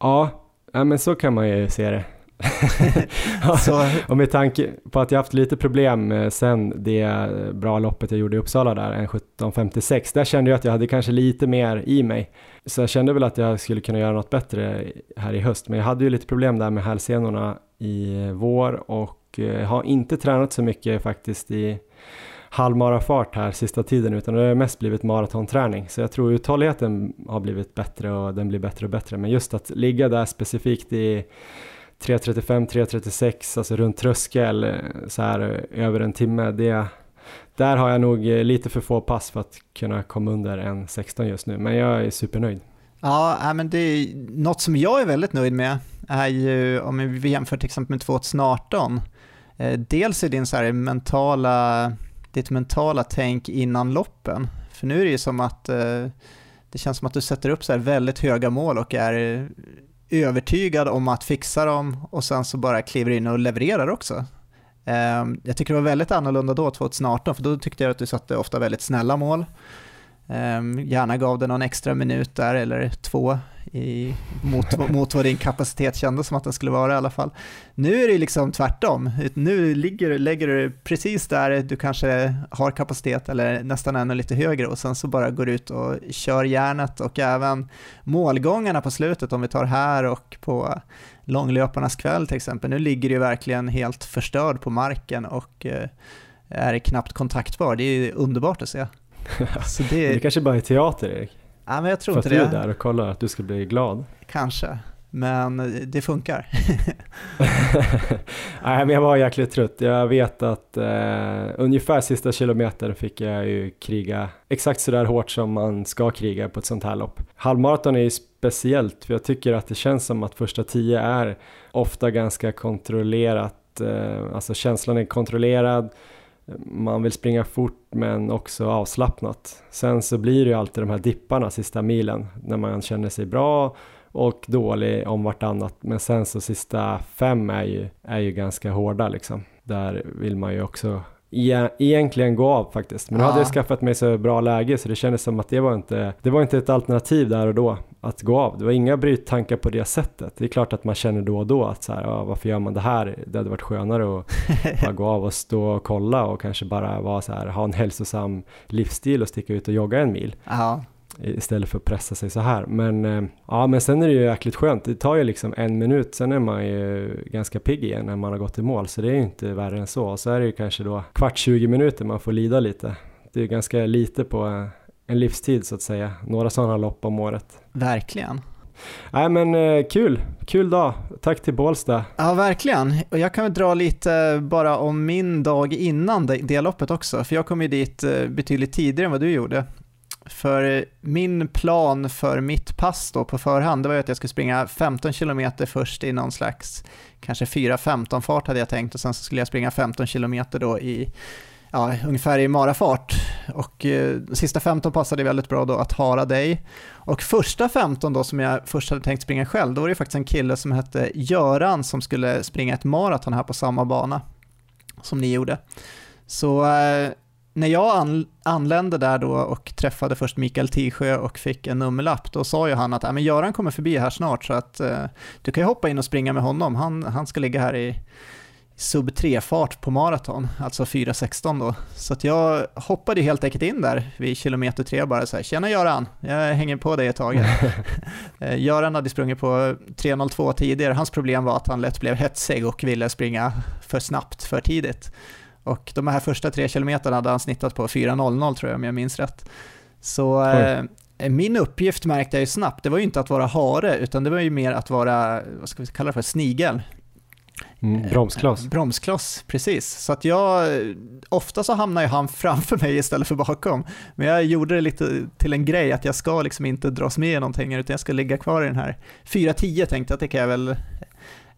S2: Ja, ja men så kan man ju se det. så... och med tanke på att jag haft lite problem sen det bra loppet jag gjorde i Uppsala där, en 17.56, där kände jag att jag hade kanske lite mer i mig. Så jag kände väl att jag skulle kunna göra något bättre här i höst, men jag hade ju lite problem där med hälsenorna i vår och eh, har inte tränat så mycket faktiskt i halvmarafart här sista tiden utan det har mest blivit maratonträning. Så jag tror uthålligheten har blivit bättre och den blir bättre och bättre. Men just att ligga där specifikt i 3.35, 3.36, alltså runt tröskel eh, så här eh, över en timme, det, där har jag nog eh, lite för få pass för att kunna komma under en 16 just nu, men jag är supernöjd.
S3: Ja, men det är något som jag är väldigt nöjd med är ju om vi jämför till exempel med 2018. Dels är din så här mentala, ditt mentala tänk innan loppen. För nu är det ju som att det känns som att du sätter upp så här väldigt höga mål och är övertygad om att fixa dem och sen så bara kliver in och levererar också. Ehm, jag tycker det var väldigt annorlunda då, 2018, för då tyckte jag att du satte ofta väldigt snälla mål. Ehm, gärna gav det någon extra minut där eller två i, mot, mot vad din kapacitet kändes som att den skulle vara i alla fall. Nu är det liksom tvärtom. Nu ligger, lägger du precis där du kanske har kapacitet eller nästan ännu lite högre och sen så bara går du ut och kör järnet och även målgångarna på slutet om vi tar här och på långlöparnas kväll till exempel. Nu ligger du verkligen helt förstörd på marken och eh, är knappt kontaktbar. Det är underbart att se.
S2: Så det... det kanske bara är teater Erik?
S3: Ja, men jag tror
S2: För
S3: inte
S2: att
S3: det.
S2: du är där och kollar att du ska bli glad?
S3: Kanske, men det funkar.
S2: Nej, men jag var jäkligt trött. Jag vet att eh, ungefär sista kilometern fick jag ju kriga exakt sådär hårt som man ska kriga på ett sånt här lopp. Halvmaraton är ju speciellt, för jag tycker att det känns som att första tio är ofta ganska kontrollerat, eh, alltså känslan är kontrollerad, man vill springa fort men också avslappnat. Sen så blir det ju alltid de här dipparna sista milen när man känner sig bra och dålig om vartannat. Men sen så sista fem är ju, är ju ganska hårda liksom. Där vill man ju också egentligen gå av faktiskt. Men ja. hade jag skaffat mig så bra läge så det kändes som att det var inte, det var inte ett alternativ där och då att gå av. Det var inga bryttankar på det sättet. Det är klart att man känner då och då att så här, ja, varför gör man det här? Det hade varit skönare att bara gå av och stå och kolla och kanske bara vara så här, ha en hälsosam livsstil och sticka ut och jogga en mil.
S3: Ja
S2: istället för att pressa sig så här. Men eh, ja, men sen är det ju jäkligt skönt. Det tar ju liksom en minut, sen är man ju ganska pigg igen när man har gått i mål, så det är ju inte värre än så. Så är det ju kanske då kvart 20 minuter man får lida lite. Det är ganska lite på en livstid så att säga. Några sådana lopp om året.
S3: Verkligen.
S2: Nej men eh, kul, kul dag. Tack till Bålsta.
S3: Ja verkligen, och jag kan väl dra lite bara om min dag innan det, det loppet också, för jag kom ju dit eh, betydligt tidigare än vad du gjorde. För min plan för mitt pass då på förhand, det var ju att jag skulle springa 15 km först i någon slags, kanske 4-15 fart hade jag tänkt och sen så skulle jag springa 15 km då i, ja, ungefär i marafart. Och eh, sista 15 passade väldigt bra då att hara dig. Och första 15 då som jag först hade tänkt springa själv, då var det faktiskt en kille som hette Göran som skulle springa ett maraton här på samma bana som ni gjorde. Så eh, när jag anlände där då och träffade först Mikael Tisjö och fick en nummerlapp, då sa ju han att men Göran kommer förbi här snart så att uh, du kan ju hoppa in och springa med honom. Han, han ska ligga här i sub 3-fart på maraton, alltså 4.16 då. Så att jag hoppade helt enkelt in där vid kilometer tre bara så här, tjena Göran, jag hänger på dig ett tag. Eh, Göran hade sprungit på 3.02 tidigare, hans problem var att han lätt blev hetsig och ville springa för snabbt, för tidigt. Och de här första tre kilometerna hade han snittat på 4.00 tror jag om jag minns rätt. Så eh, min uppgift märkte jag ju snabbt, det var ju inte att vara hare utan det var ju mer att vara, vad ska vi kalla det för, snigel.
S2: Mm, bromskloss.
S3: Bromskloss, precis. Så att jag, ofta så hamnar ju han framför mig istället för bakom. Men jag gjorde det lite till en grej att jag ska liksom inte dras med i någonting utan jag ska ligga kvar i den här 4.10 tänkte jag att det kan jag väl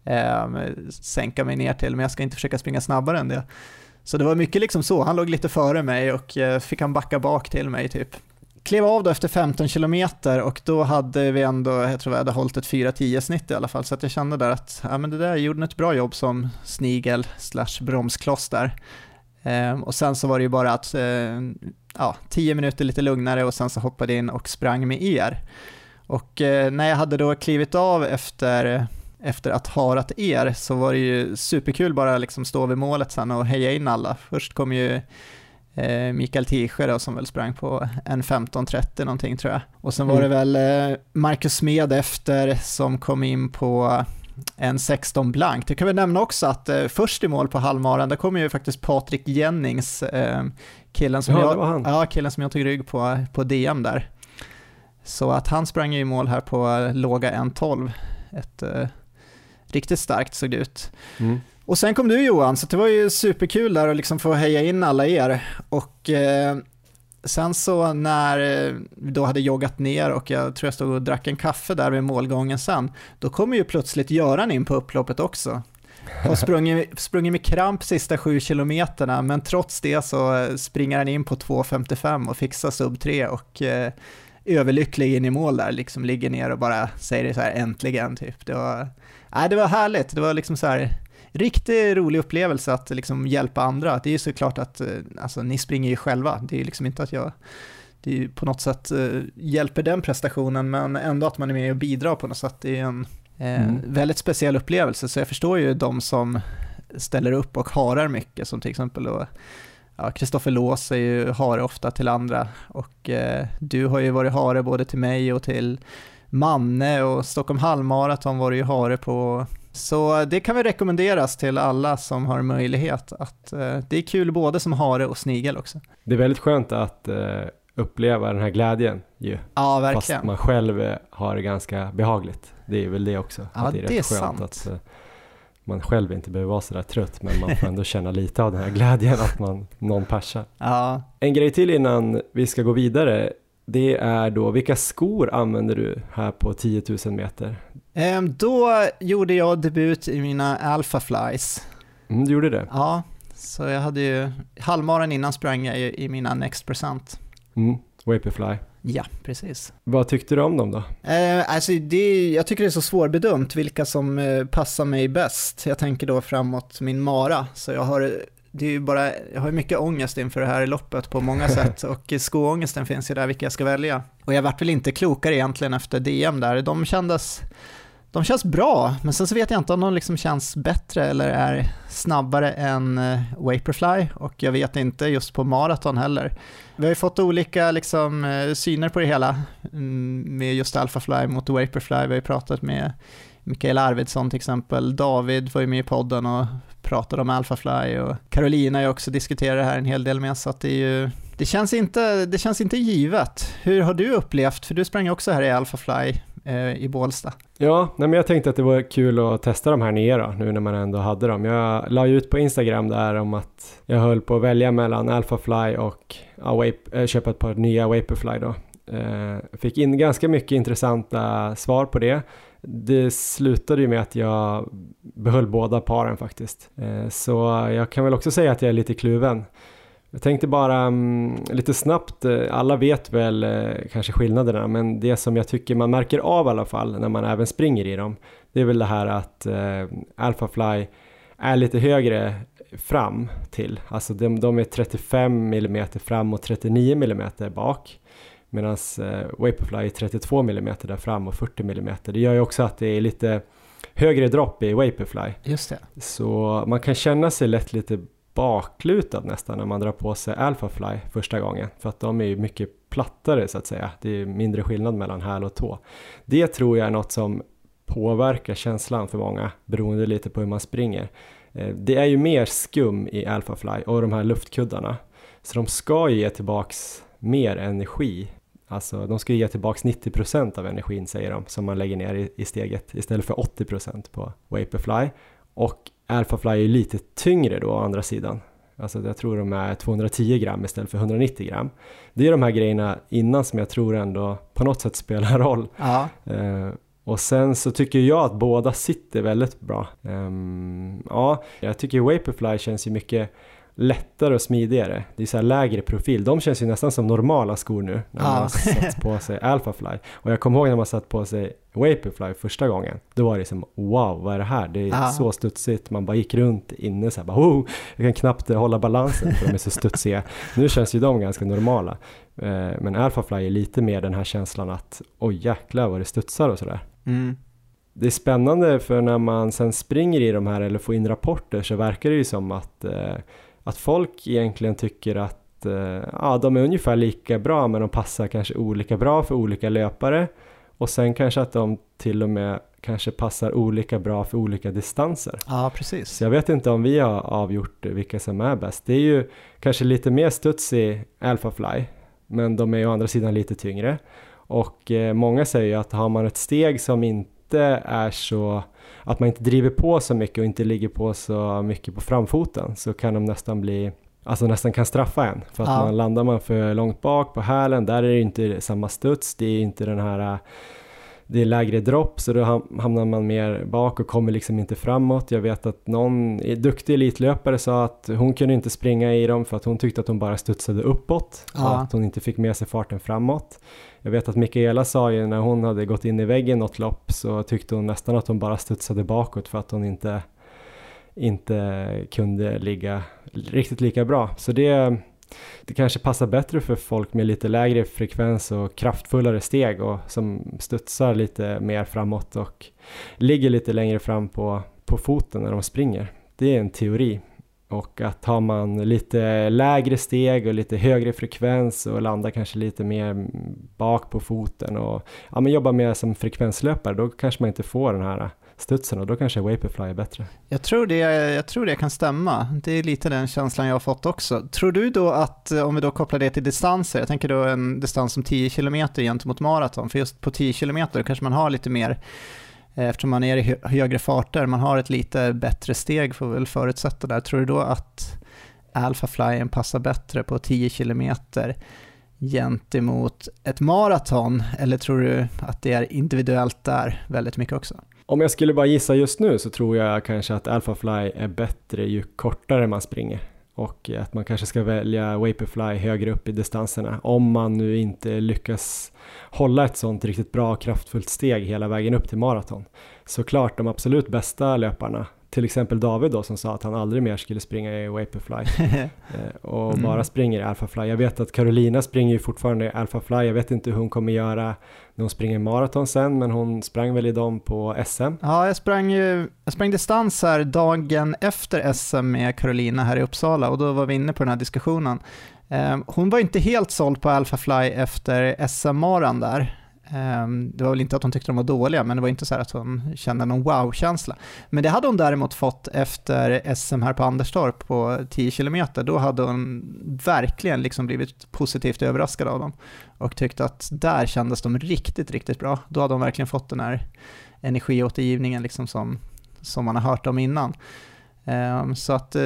S3: eh, sänka mig ner till men jag ska inte försöka springa snabbare än det. Så det var mycket liksom så, han låg lite före mig och eh, fick han backa bak till mig typ klev av då efter 15 kilometer och då hade vi ändå, jag tror vi hade hållit ett 4-10 snitt i alla fall, så att jag kände där att ja, men det där gjorde ett bra jobb som snigel slash bromskloss där. Ehm, och sen så var det ju bara att, eh, ja, 10 minuter lite lugnare och sen så hoppade jag in och sprang med er. Och eh, när jag hade då klivit av efter efter att ha harat er så var det ju superkul bara liksom stå vid målet sen och heja in alla. Först kom ju eh, Mikael Tischer då, som väl sprang på en 15.30 någonting tror jag. Och sen var det mm. väl eh, Marcus Smed efter som kom in på en 16 blankt. Jag kan väl nämna också att eh, först i mål på halvmaran, där kom ju faktiskt Patrik Jennings, eh, killen, som
S2: ja,
S3: jag, ja, killen som jag tog rygg på, på DM där. Så att han sprang ju i mål här på låga 1.12. Ett eh, riktigt starkt såg det ut. Mm. Och sen kom du Johan, så det var ju superkul där att liksom få heja in alla er. Och eh, sen så när vi då hade joggat ner och jag tror jag stod och drack en kaffe där vid målgången sen, då kommer ju plötsligt Göran in på upploppet också. Och sprungit, sprungit med kramp sista sju kilometerna, men trots det så springer han in på 2.55 och fixar sub 3 och eh, överlycklig in i mål där, liksom ligger ner och bara säger så här äntligen typ. Det var, nej, det var härligt, det var liksom så här riktigt rolig upplevelse att liksom hjälpa andra. Det är ju såklart att, eh, alltså ni springer ju själva, det är liksom inte att jag det är på något sätt uh, hjälper den prestationen, men ändå att man är med och bidrar på något sätt. Det är en eh, mm. väldigt speciell upplevelse, så jag förstår ju de som ställer upp och harar mycket, som till exempel då, ja, Kristoffer Lås är ju hare ofta till andra och eh, du har ju varit hare både till mig och till Manne och Stockholm halvmaraton var du ju hare på så det kan väl rekommenderas till alla som har möjlighet att eh, det är kul både som hare och snigel också.
S2: Det är väldigt skönt att eh, uppleva den här glädjen ju.
S3: Ja, verkligen.
S2: Fast man själv eh, har det ganska behagligt. Det är väl det också.
S3: Ja,
S2: det är,
S3: det
S2: rätt
S3: är
S2: skönt
S3: sant.
S2: att eh, man själv inte behöver vara sådär trött men man får ändå känna lite av den här glädjen att man, någon persar.
S3: Ja.
S2: En grej till innan vi ska gå vidare det är då, vilka skor använder du här på 10 000 meter?
S3: Ehm, då gjorde jag debut i mina Alpha Flies.
S2: Mm, du gjorde det?
S3: Ja, så jag hade ju, halvmaran innan sprang jag i mina Next Present.
S2: Mm, Vaporfly.
S3: Ja, precis.
S2: Vad tyckte du om dem då?
S3: Eh, alltså det, jag tycker det är så svårbedömt vilka som eh, passar mig bäst. Jag tänker då framåt min mara, så jag har det är ju bara, jag har mycket ångest inför det här loppet på många sätt och skoångesten finns ju där vilka jag ska välja. Och jag vart väl inte klokare egentligen efter DM där, de kändes, de känns bra, men sen så vet jag inte om de liksom känns bättre eller är snabbare än eh, Vaporfly och jag vet inte just på maraton heller. Vi har ju fått olika liksom, eh, syner på det hela mm, med just Alphafly mot Vaporfly, vi har ju pratat med Mikael Arvidsson till exempel, David var ju med i podden och pratade om Alphafly och Carolina har ju också diskuterat det här en hel del med, så att det är ju det känns, inte, det känns inte givet. Hur har du upplevt, för du sprang också här i Alphafly eh, i Bålsta.
S2: Ja, nej men jag tänkte att det var kul att testa de här nya då, nu när man ändå hade dem. Jag la ut på Instagram där om att jag höll på att välja mellan Alphafly och Awape, äh, köpa ett par nya Vaporfly då. Eh, fick in ganska mycket intressanta svar på det det slutade ju med att jag behöll båda paren faktiskt. Eh, så jag kan väl också säga att jag är lite kluven. Jag tänkte bara um, lite snabbt, eh, alla vet väl eh, kanske skillnaderna, men det som jag tycker man märker av i alla fall när man även springer i dem, det är väl det här att uh, Alphafly är lite högre fram till, alltså de, de är 35 mm fram och 39 mm bak. Medan eh, Vaporfly är 32 mm där fram och 40 mm. Det gör ju också att det är lite högre dropp i Vaporfly.
S3: Just det.
S2: Så man kan känna sig lätt lite baklutad nästan när man drar på sig Alphafly första gången. För att de är ju mycket plattare så att säga. Det är mindre skillnad mellan häl och tå. Det tror jag är något som påverkar känslan för många beroende lite på hur man springer. Eh, det är ju mer skum i Alphafly och de här luftkuddarna. Så de ska ju ge tillbaks mer energi Alltså de ska ge tillbaks 90% av energin säger de som man lägger ner i, i steget istället för 80% på Vaporfly. Och Alphafly är lite tyngre då å andra sidan. Alltså jag tror de är 210 gram istället för 190 gram. Det är de här grejerna innan som jag tror ändå på något sätt spelar roll.
S3: Ja.
S2: Eh, och sen så tycker jag att båda sitter väldigt bra. Um, ja, jag tycker Vaporfly känns ju mycket lättare och smidigare. Det är så här lägre profil. De känns ju nästan som normala skor nu när man
S3: Ja.
S2: har satt på sig Alphafly. Och jag kommer ihåg när man satt på sig Vaporfly första gången. Då var det som wow, vad är det här? Det är
S3: Ja.
S2: så studsigt. Man bara gick runt inne så här bara oh, jag kan knappt hålla balansen för de är så studsiga. Nu känns ju de ganska normala. Eh, Men Alphafly är lite mer den här känslan att oj jäklar vad det studsar och sådär.
S3: Mm.
S2: Det är spännande för när man sen springer i de här eller får in rapporter så verkar det ju som att, eh, att folk egentligen tycker att eh, ja, de är ungefär lika bra men de passar kanske olika bra för olika löpare och sen kanske att de till och med kanske passar olika bra för olika distanser.
S3: Ja, precis.
S2: Så jag vet inte om vi har avgjort vilka som är bäst. Det är ju kanske lite mer studs i Alphafly men de är ju å andra sidan lite tyngre. Och eh, många säger ju att har man ett steg som inte är så att man inte driver på så mycket och inte ligger på så mycket på framfoten så kan de nästan bli Alltså nästan kan straffa en för att
S3: Ja.
S2: man landar man för långt bak på hälen där är det inte samma studs, det är inte den här det är lägre dropp så då ham- hamnar man mer bak och kommer liksom inte framåt. Jag vet att någon duktig elitlöpare sa att hon kunde inte springa i dem för att hon tyckte att hon bara studsade uppåt
S3: Ja.
S2: och att hon inte fick med sig farten framåt. Jag vet att Mikaela sa ju när hon hade gått in i väggen något lopp så tyckte hon nästan att hon bara studsade bakåt för att hon inte, inte kunde ligga riktigt lika bra. Så det, det kanske passar bättre för folk med lite lägre frekvens och kraftfullare steg och som studsar lite mer framåt och ligger lite längre fram på, på foten när de springer. Det är en teori. Och att har man lite lägre steg och lite högre frekvens och landar kanske lite mer bak på foten och ja, men jobbar mer som frekvenslöpare då kanske man inte får den här studsen och då kanske Vaporfly är bättre.
S3: Jag tror, det, jag tror det kan stämma. Det är lite den känslan jag har fått också. Tror du då att, om vi då kopplar det till distanser, jag tänker då en distans som 10 km gentemot maraton, för just på 10 km kanske man har lite mer, Eh, eftersom man är i högre farter, man har ett lite bättre steg får vi väl förutsätta där. Tror du då att Alpha Flyen passar bättre på 10 km gentemot ett maraton, eller tror du att det är individuellt där väldigt mycket också?
S2: Om jag skulle bara gissa just nu så tror jag kanske att Alphafly är bättre ju kortare man springer och att man kanske ska välja Vaporfly högre upp i distanserna om man nu inte lyckas hålla ett sånt riktigt bra kraftfullt steg hela vägen upp till maraton. Såklart de absolut bästa löparna, till exempel David då som sa att han aldrig mer skulle springa i Vaporfly eh, och
S3: Mm.
S2: bara springer i Alphafly. Jag vet att Carolina springer ju fortfarande i Alphafly, jag vet inte hur hon kommer göra när hon springer maraton sen men hon sprang väl i dem på SM.
S3: Ja, jag sprang, ju, jag sprang distans här dagen efter SM med Carolina här i Uppsala och då var vi inne på den här diskussionen. Ehm, hon var inte helt såld på Alpha Fly efter SM-maran där. Ehm, det var väl inte att hon tyckte de var dåliga, men det var inte så här att hon kände någon wow-känsla. Men det hade hon däremot fått efter SM här på Anderstorp på 10 km. Då hade hon verkligen liksom blivit positivt överraskad av dem och tyckte att där kändes de riktigt, riktigt bra. Då hade hon verkligen fått den här energiåtergivningen liksom som, som man har hört om innan. Ehm, så att eh,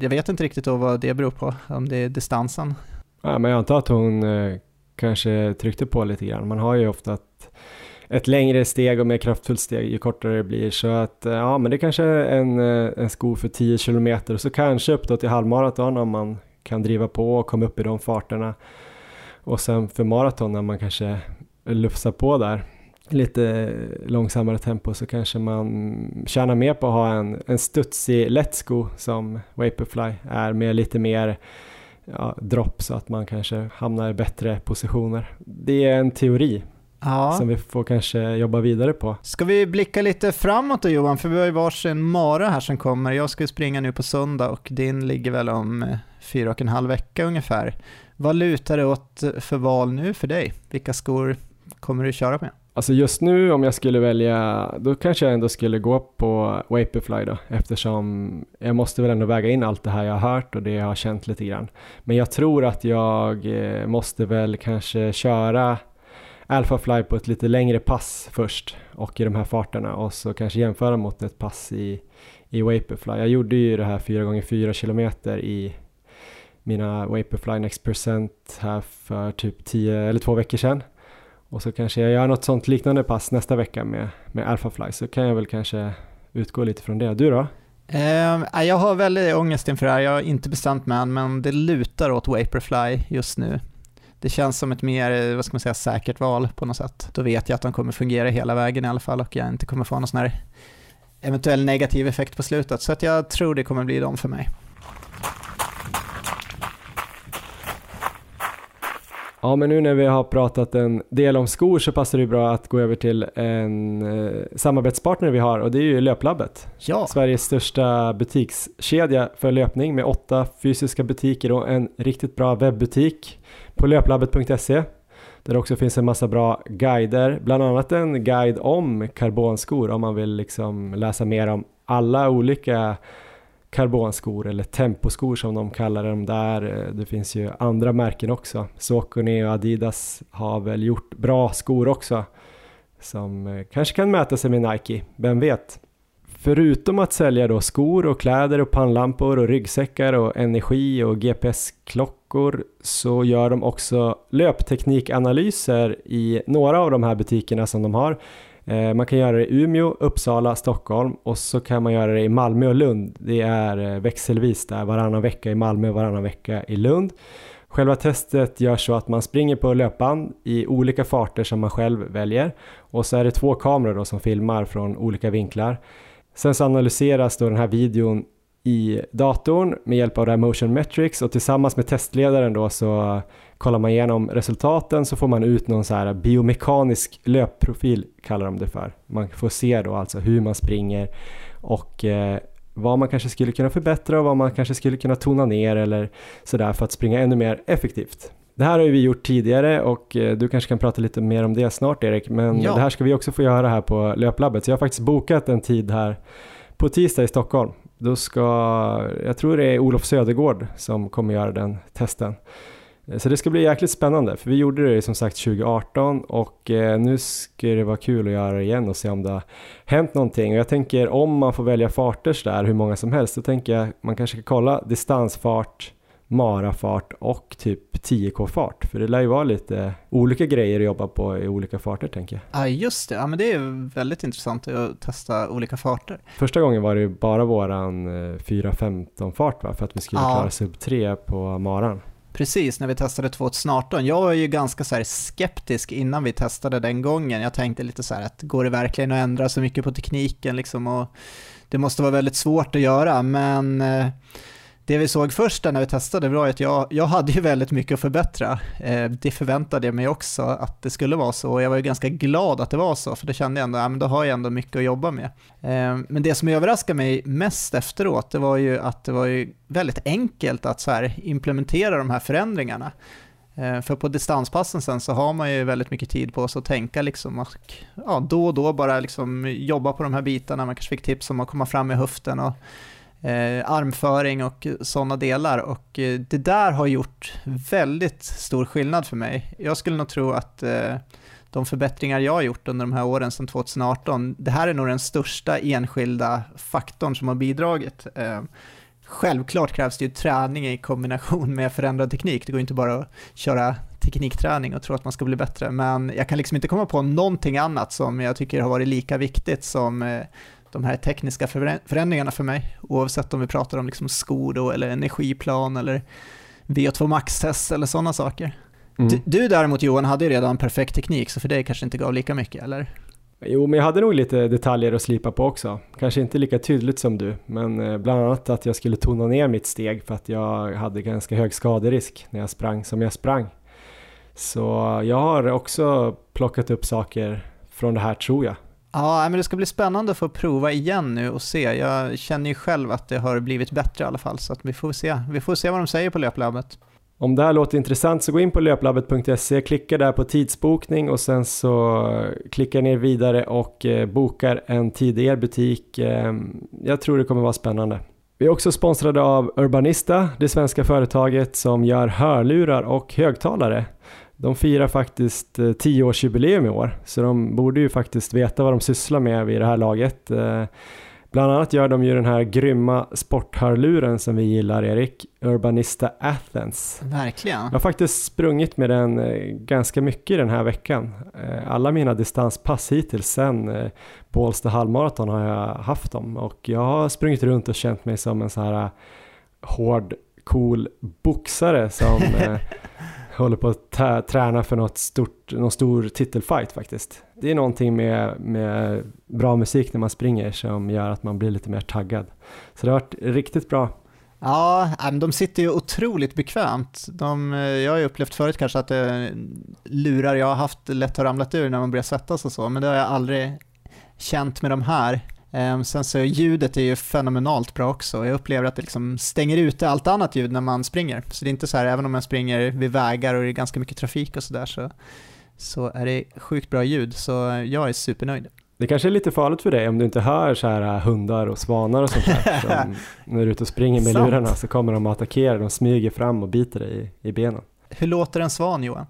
S3: jag vet inte riktigt då vad det beror på, om det är distansen.
S2: Ja, men jag antar att hon eh, kanske tryckte på lite grann. Man har ju ofta ett, ett längre steg och mer kraftfullt steg ju kortare det blir. Så att eh, ja, men det kanske är en, eh, en sko för 10 kilometer och så kanske upp då till halvmaraton om man kan driva på och komma upp i de farterna. Och sen för maraton när man kanske lufsar på där lite långsammare tempo så kanske man tjänar mer på att ha en, en studsig lätt sko som Vaporfly är med lite mer ja, dropp så att man kanske hamnar i bättre positioner. Det är en teori
S3: Ja.
S2: som vi får kanske jobba vidare på.
S3: Ska vi blicka lite framåt då Johan, för vi har ju varsin mara här som kommer. Jag ska ju springa nu på söndag och din ligger väl om eh, fyra och en halv vecka ungefär. Vad lutar det åt för val nu för dig? Vilka skor kommer du köra med?
S2: Alltså just nu om jag skulle välja, då kanske jag ändå skulle gå på Vaporfly då eftersom jag måste väl ändå väga in allt det här jag har hört och det jag har känt lite grann. Men jag tror att jag eh, måste väl kanske köra Alphafly på ett lite längre pass först och i de här farterna och så kanske jämföra mot ett pass i, i Vaporfly. Jag gjorde ju det här 4x4 kilometer i mina Vaporfly Next Percent här för typ 10 eller två veckor sedan. Och så kanske jag gör något sånt liknande pass nästa vecka med, med Alphafly så kan jag väl kanske utgå lite från det. Du då?
S3: Eh, jag har väldigt ångest inför det här. Jag har inte bestämt mig än, men det lutar åt Vaporfly just nu. Det känns som ett mer, vad ska man säga, säkert val på något sätt. Då vet jag att de kommer fungera hela vägen i alla fall och jag inte kommer få någon sån här eventuell negativ effekt på slutet. Så att jag tror det kommer bli dem för mig.
S2: Ja, men nu när vi har pratat en del om skor så passar det bra att gå över till en eh, samarbetspartner vi har och det är ju Löplabbet.
S3: Ja.
S2: Sveriges största butikskedja för löpning med åtta fysiska butiker och en riktigt bra webbutik på löplabbet.se där det också finns en massa bra guider, bland annat en guide om karbonskor om man vill liksom läsa mer om alla olika karbonskor eller temposkor som de kallar dem där. Eh, det finns ju andra märken också. Saucony och Adidas har väl gjort bra skor också som eh, kanske kan mäta sig med Nike, vem vet? Förutom att sälja då skor och kläder och pannlampor och ryggsäckar och energi och GPS-klockor så gör de också löpteknikanalyser i några av de här butikerna som de har. Eh, man kan göra det i Umeå, Uppsala, Stockholm och så kan man göra det i Malmö och Lund. Det är eh, växelvis där, varannan vecka i Malmö och varannan vecka i Lund. Själva testet görs så att man springer på löpband i olika farter som man själv väljer och så är det två kameror då som filmar från olika vinklar. Sen så analyseras då den här videon i datorn med hjälp av det här Motion Metrics och tillsammans med testledaren då så kollar man igenom resultaten så får man ut någon så här biomekanisk löpprofil kallar de det för. Man får se då alltså hur man springer och eh, vad man kanske skulle kunna förbättra och vad man kanske skulle kunna tona ner eller sådär för att springa ännu mer effektivt. Det här har ju vi gjort tidigare och eh, du kanske kan prata lite mer om det snart Erik, men ja. det här ska vi också få göra här på Löplabbet. Så jag har faktiskt bokat en tid här på tisdag i Stockholm. Då ska, jag tror det är Olof Södergård som kommer göra den testen. Eh, så det ska bli jäkligt spännande, för vi gjorde det som sagt 2018 och eh, nu ska det vara kul att göra det igen och se om det har hänt någonting. Och jag tänker om man får välja farter sådär, hur många som helst, då tänker jag man kanske ska kolla distansfart, marafart och typ 10k-fart. För det lär ju vara lite olika grejer att jobba på i olika farter tänker jag.
S3: Ja just det, ja, men det är väldigt intressant att testa olika farter.
S2: Första gången var det ju bara våran 4.15 fart va? För att vi skulle ja. klara sub 3 på maran.
S3: Precis, när vi testade 2018. Jag var ju ganska så skeptisk innan vi testade den gången. Jag tänkte lite så här att går det verkligen att ändra så mycket på tekniken liksom och det måste vara väldigt svårt att göra, men eh, det vi såg först när vi testade var att jag, jag hade ju väldigt mycket att förbättra. Eh, det förväntade jag mig också att det skulle vara så och jag var ju ganska glad att det var så för det kände jag ändå, ja men då har jag ändå mycket att jobba med. Eh, men det som överraskade mig mest efteråt, det var ju att det var ju väldigt enkelt att så här implementera de här förändringarna. Eh, för på distanspassen sen så har man ju väldigt mycket tid på sig att tänka liksom och ja, då och då bara liksom jobba på de här bitarna. Man kanske fick tips om att komma fram med höften och eh, armföring och sådana delar. Och eh, det där har gjort väldigt stor skillnad för mig. Jag skulle nog tro att eh, de förbättringar jag har gjort under de här åren sedan 2018, det här är nog den största enskilda faktorn som har bidragit. Eh, självklart krävs det ju träning i kombination med förändrad teknik. Det går inte bara att köra teknikträning och tro att man ska bli bättre, men jag kan liksom inte komma på någonting annat som jag tycker har varit lika viktigt som eh, de här tekniska förändringarna för mig, oavsett om vi pratar om liksom skor då, eller energiplan eller VO2 max-test eller sådana saker. Mm. Du, du däremot Johan hade ju redan perfekt teknik, så för dig kanske inte gav lika mycket, eller?
S2: Jo, men jag hade nog lite detaljer att slipa på också. Kanske inte lika tydligt som du, men eh, bland annat att jag skulle tona ner mitt steg för att jag hade ganska hög skaderisk när jag sprang som jag sprang. Så jag har också plockat upp saker från det här tror jag.
S3: Ja, men det ska bli spännande att få prova igen nu och se. Jag känner ju själv att det har blivit bättre i alla fall, så att vi får se. Vi får se vad de säger på löplabbet.
S2: Om det här låter intressant så gå in på löplabbet.se, klicka där på tidsbokning och sen så klickar ni vidare och eh, bokar en tid i er butik. Eh, jag tror det kommer vara spännande. Vi är också sponsrade av Urbanista, det svenska företaget som gör hörlurar och högtalare. De firar faktiskt 10-årsjubileum i år, så de borde ju faktiskt veta vad de sysslar med vid det här laget. Bland annat gör de ju den här grymma sporthörluren som vi gillar Erik, Urbanista Athens.
S3: Verkligen.
S2: Jag har faktiskt sprungit med den eh, ganska mycket den här veckan. Eh, alla mina distanspass hittills sen eh, Bålsta halvmaraton har jag haft dem och jag har sprungit runt och känt mig som en så här hård, cool boxare som håller på att träna för något stort, någon stor titelfight faktiskt. Det är någonting med, med bra musik när man springer som gör att man blir lite mer taggad. Så det har varit riktigt bra.
S3: Ja, de sitter ju otroligt bekvämt. De, eh, jag har ju upplevt förut kanske att det lurar jag har haft lätt har ramlat ur när man börjar svettas och så, men det har jag aldrig känt med de här. Ehm, sen så ljudet är ju fenomenalt bra också. Jag upplever att det liksom stänger ute allt annat ljud när man springer. Så det är inte så här, även om man springer vid vägar och det är ganska mycket trafik och sådär så, så är det sjukt bra ljud. Så jag är supernöjd.
S2: Det kanske är lite farligt för dig om du inte hör så här äh, hundar och svanar och sånt där. som när du är ute och springer med lurarna så kommer de att attackera, de smyger fram och biter dig i, i benen.
S3: Hur låter en svan Johan?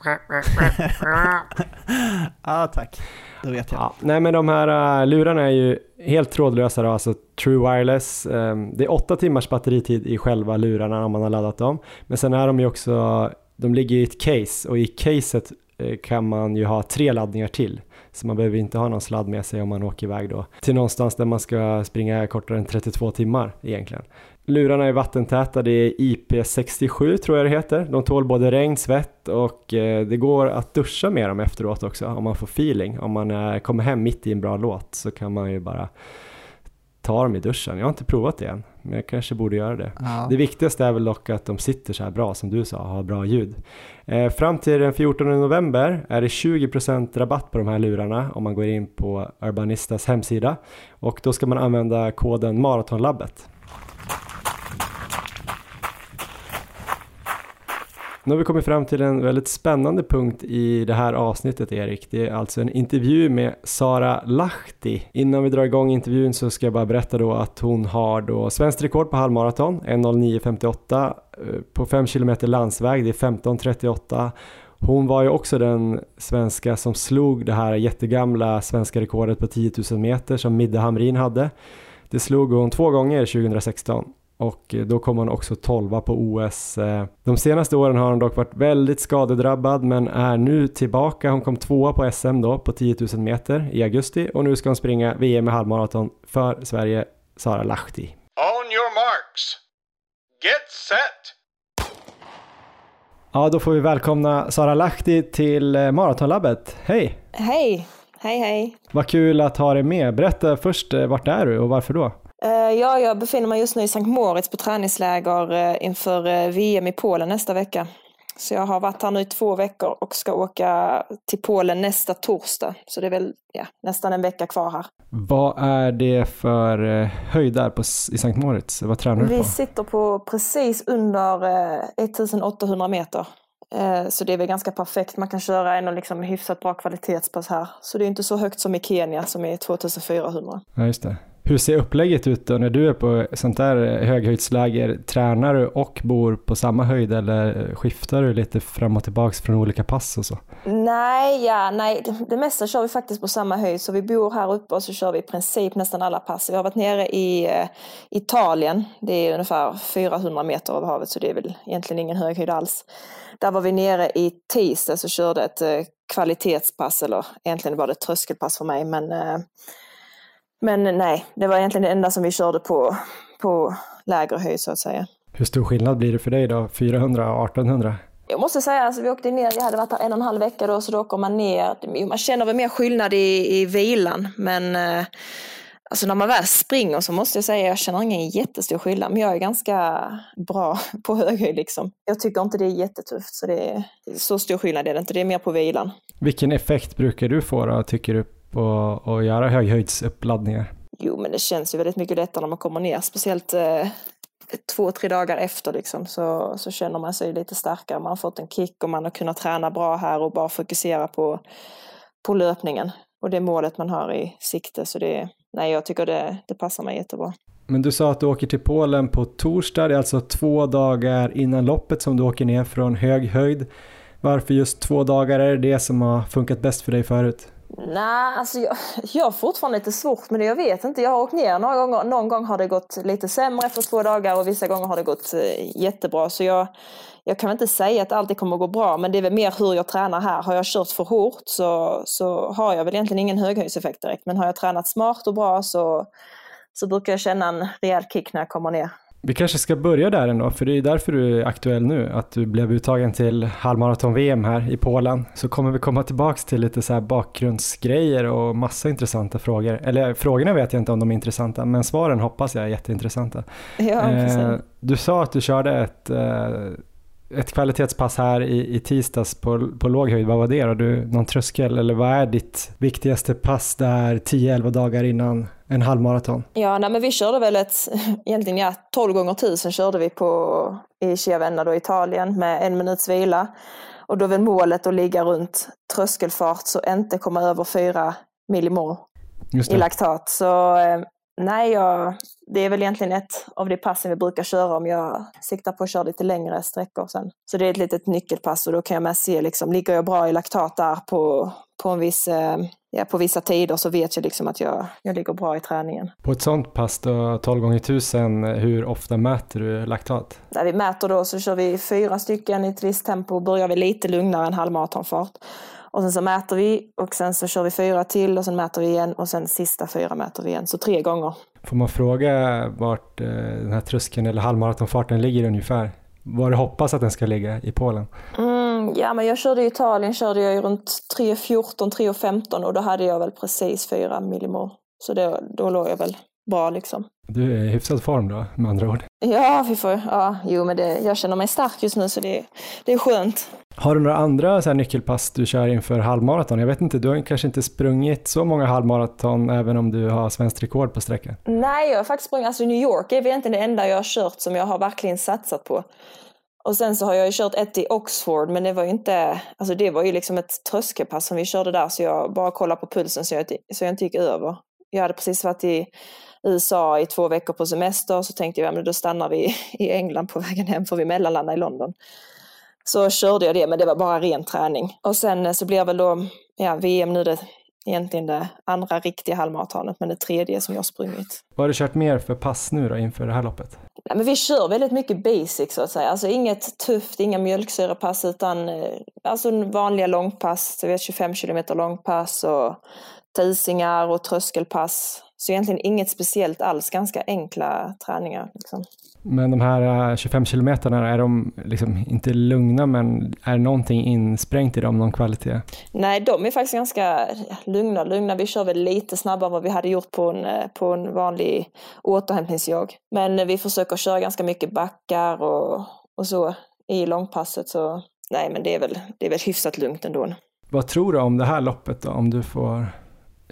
S3: Ja, tack. Då vet jag. Ja,
S2: nej men de här uh, lurarna är ju helt trådlösa då, alltså true wireless. Um, det är åtta timmars batteritid i själva lurarna om man har laddat dem. Men sen är de ju också, de ligger i ett case och i caset uh, kan man ju ha tre laddningar till. Så man behöver inte ha någon sladd med sig om man åker iväg då till någonstans där man ska springa kortare än 32 timmar egentligen. Lurarna är vattentäta, det är IP67 tror jag det heter. De tål både regn, svett och eh, det går att duscha med dem efteråt också om man får feeling. Om man är, kommer hem mitt i en bra låt så kan man ju bara ta dem i duschen. Jag har inte provat det än, men jag kanske borde göra det. Ja. Det viktigaste är väl dock att de sitter så här bra som du sa, har bra ljud. Eh, fram till den 14 november är det 20% rabatt på de här lurarna om man går in på Urbanistas hemsida och då ska man använda koden Maratonlabbet. Nu har vi kommit fram till en väldigt spännande punkt i det här avsnittet Erik. Det är alltså en intervju med Sara Lahti. Innan vi drar igång intervjun så ska jag bara berätta då att hon har då svenskt rekord på halvmaraton, 1.09.58 eh, på 5 km landsväg, det är 15.38. Hon var ju också den svenska som slog det här jättegamla svenska rekordet på 10 000 meter som Midde Hamrin hade. Det slog hon två gånger 2016 och då kom hon också 12 på OS. Eh, de senaste åren har hon dock varit väldigt skadedrabbad men är nu tillbaka. Hon kom tvåa på SM då på 10 000 meter i augusti och nu ska hon springa VM i halvmaraton för Sverige, Sara Lahti.
S1: On your marks. Get set!
S2: Ja, då får vi välkomna Sara Lahti till eh, Maratonlabbet. Hej!
S4: Hej! Hej, hej!
S2: Vad kul att ha dig med. Berätta först, eh, vart är du och varför då?
S4: Eh, ja, jag befinner mig just nu i Sankt Moritz på träningsläger eh, inför eh, VM i Polen nästa vecka. Så jag har varit här nu i två veckor och ska åka till Polen nästa torsdag. Så det är väl ja, nästan en vecka kvar här.
S2: Vad är det för höjd där på, i Sankt Moritz? Vad tränar du
S4: på? Vi sitter på precis under 1800 meter. Så det är väl ganska perfekt. Man kan köra en liksom hyfsat bra kvalitetspass här. Så det är inte så högt som i Kenya som är 2400.
S2: Ja, just det. Hur ser upplägget ut då när du är på sånt där höghöjdsläger? Tränar du och bor på samma höjd eller skiftar du lite fram och tillbaks från olika pass och så?
S4: Nej, ja, nej. Det, mesta kör vi faktiskt på samma höjd. Så vi bor här uppe och så kör vi i princip nästan alla pass. Vi har varit nere i eh, Italien. Det är ungefär 400 meter över havet så det är väl egentligen ingen hög höjd alls. Där var vi nere i tisdags och körde ett eh, kvalitetspass, eller egentligen var det ett tröskelpass för mig, men eh, men nej, det var egentligen det enda som vi körde på, på lägre höjd så att säga.
S2: Hur stor skillnad blir det för dig då, 400 och 1800?
S4: Jag måste säga, alltså, vi åkte ner, jag hade varit här en och en halv vecka då, så då åker man ner. Man känner väl mer skillnad i, i vilan, men eh, alltså när man väl springer så måste jag säga, jag känner ingen jättestor skillnad, men jag är ganska bra på höghöjd liksom. Jag tycker inte det är jättetufft, så det är så stor skillnad är det inte, det är mer på vilan.
S2: Vilken effekt brukar du få då, tycker du, på att göra höghöjdsuppladdningar?
S4: Jo, men det känns ju väldigt mycket lättare när man kommer ner, speciellt eh, två, tre dagar efter liksom, så, så känner man sig lite starkare. Man har fått en kick och man har kunnat träna bra här och bara fokusera på, på löpningen och det målet man har i sikte. Så det, nej, jag tycker det, det passar mig jättebra.
S2: Men du sa att du åker till Polen på torsdag, det är alltså två dagar innan loppet som du åker ner från hög höjd. Varför just två dagar? Är det det som har funkat bäst för dig förut?
S4: Nej, alltså jag, jag har fortfarande lite svårt med det. Jag vet inte. Jag har åkt ner några gånger. Någon gång har det gått lite sämre efter två dagar och vissa gånger har det gått eh, jättebra. Så jag, jag kan inte säga att allt alltid kommer att gå bra, men det är väl mer hur jag tränar här. Har jag kört för hårt så, så har jag väl egentligen ingen höghöjdseffekt direkt. Men har jag tränat smart och bra så, så brukar jag känna en rejäl kick när jag kommer ner.
S2: Vi kanske ska börja där ändå, för det är därför du är aktuell nu, att du blev uttagen till halvmaraton-VM här i Polen. Så kommer vi komma tillbaks till lite så här bakgrundsgrejer och massa intressanta frågor. Eller frågorna vet jag inte om de är intressanta, men svaren hoppas jag är jätteintressanta.
S4: Ja,
S2: eh, du sa att du körde ett eh, ett kvalitetspass här i, i tisdags på, på låg höjd, vad var det då? Du, någon tröskel eller vad är ditt viktigaste pass där 10-11 dagar innan en halvmaraton?
S4: Ja, nej, men vi körde väl ett, egentligen ja, 12 gånger 1000 körde vi på, i Chiavenna då, Italien med en minuts vila. Och då väl målet att ligga runt tröskelfart så inte komma över 4 millimol i laktat. Så eh, Nej, jag, det är väl egentligen ett av de passen vi brukar köra om jag siktar på att köra lite längre sträckor sen. Så det är ett litet nyckelpass och då kan jag med se, liksom, ligger jag bra i laktat där på, på, en viss, eh, ja, på vissa tider så vet jag liksom att jag, jag ligger bra i träningen.
S2: På ett sånt pass då, 12 gånger 1000 hur ofta mäter du laktat?
S4: När vi mäter då så kör vi fyra stycken i ett visst tempo börjar vi lite lugnare än halvmaratonfart. Och sen så mäter vi och sen så kör vi fyra till och sen mäter vi igen och sen sista fyra mäter vi igen. Så tre gånger.
S2: Får man fråga vart eh, den här tröskeln eller halvmaratonfarten ligger ungefär? Var du hoppas att den ska ligga i Polen?
S4: Mm, ja, men jag körde i Italien körde jag runt 3.14, 3.15 och då hade jag väl precis 4 millimol. Så då, då låg jag väl bra liksom.
S2: Du är i hyfsad form då, med andra ord?
S4: Ja, vi får, ja, jo men det, jag känner mig stark just nu så det, det är skönt.
S2: Har du några andra så nyckelpass du kör inför halvmaraton? Jag vet inte, du har kanske inte sprungit så många halvmaraton även om du har svenskt rekord på sträckan?
S4: Nej, jag har faktiskt sprungit, alltså New York är egentligen det enda jag har kört som jag har verkligen satsat på. Och sen så har jag ju kört ett i Oxford, men det var ju inte, alltså det var ju liksom ett tröskelpass som vi körde där, så jag bara kollade på pulsen så jag, så jag inte gick över. Jag hade precis varit i USA i två veckor på semester, så tänkte jag, ja, då stannar vi i England på vägen hem för vi mellanlandar i London. Så körde jag det, men det var bara ren träning. Och sen eh, så blir väl då ja, VM nu det egentligen det andra riktiga halvmaratonet, men det tredje som jag sprungit.
S2: Vad har du kört mer för pass nu då inför det här loppet?
S4: Ja, men vi kör väldigt mycket basic så att säga, alltså inget tufft, inga mjölksyrepass utan eh, alltså vanliga långpass, så vi har 25 kilometer långpass och tusingar och tröskelpass. Så egentligen inget speciellt alls, ganska enkla träningar. Liksom.
S2: Men de här 25 äh, kilometerna, är de liksom inte lugna men är någonting insprängt i dem, någon kvalitet?
S4: Nej, de är faktiskt ganska lugna. lugna. Vi kör väl lite snabbare än vad vi hade gjort på en, äh, på en vanlig återhämtningsjag. Men vi försöker köra ganska mycket backar och, och så i långpasset. Så nej, men det är, väl, det är väl hyfsat lugnt ändå.
S2: Vad tror du om det här loppet då, om du får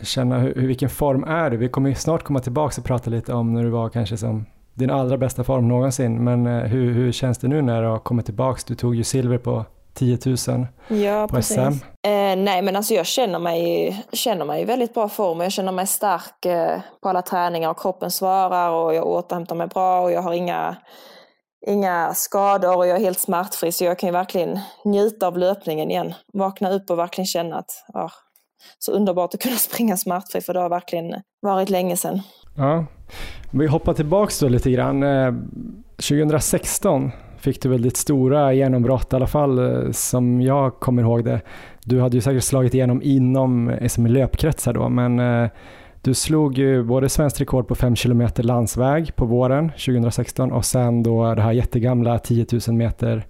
S2: känna hur, vilken form är du? Vi kommer snart komma tillbaka och prata lite om när du var kanske som din allra bästa form någonsin, men eh, hur, hur känns det nu när du har kommit tillbaka? Du tog ju silver på 10 000
S4: ja,
S2: på
S4: precis.
S2: SM.
S4: Eh, nej, men alltså jag känner mig, känner mig i väldigt bra form och jag känner mig stark eh, på alla träningar och kroppen svarar och jag återhämtar mig bra och jag har inga, inga skador och jag är helt smärtfri så jag kan ju verkligen njuta av löpningen igen. Vakna upp och verkligen känna att oh, så underbart att kunna springa smärtfri för det har verkligen varit länge sedan.
S2: Ja, vi hoppar tillbaks då lite grann. Eh, 2016 fick du väl ditt stora genombrott i alla fall eh, som jag kommer ihåg det. Du hade ju säkert slagit igenom inom eh, löpkretsar då men eh, du slog ju både svenskt rekord på 5 km landsväg på våren 2016 och sen då det här jättegamla 10 000 meter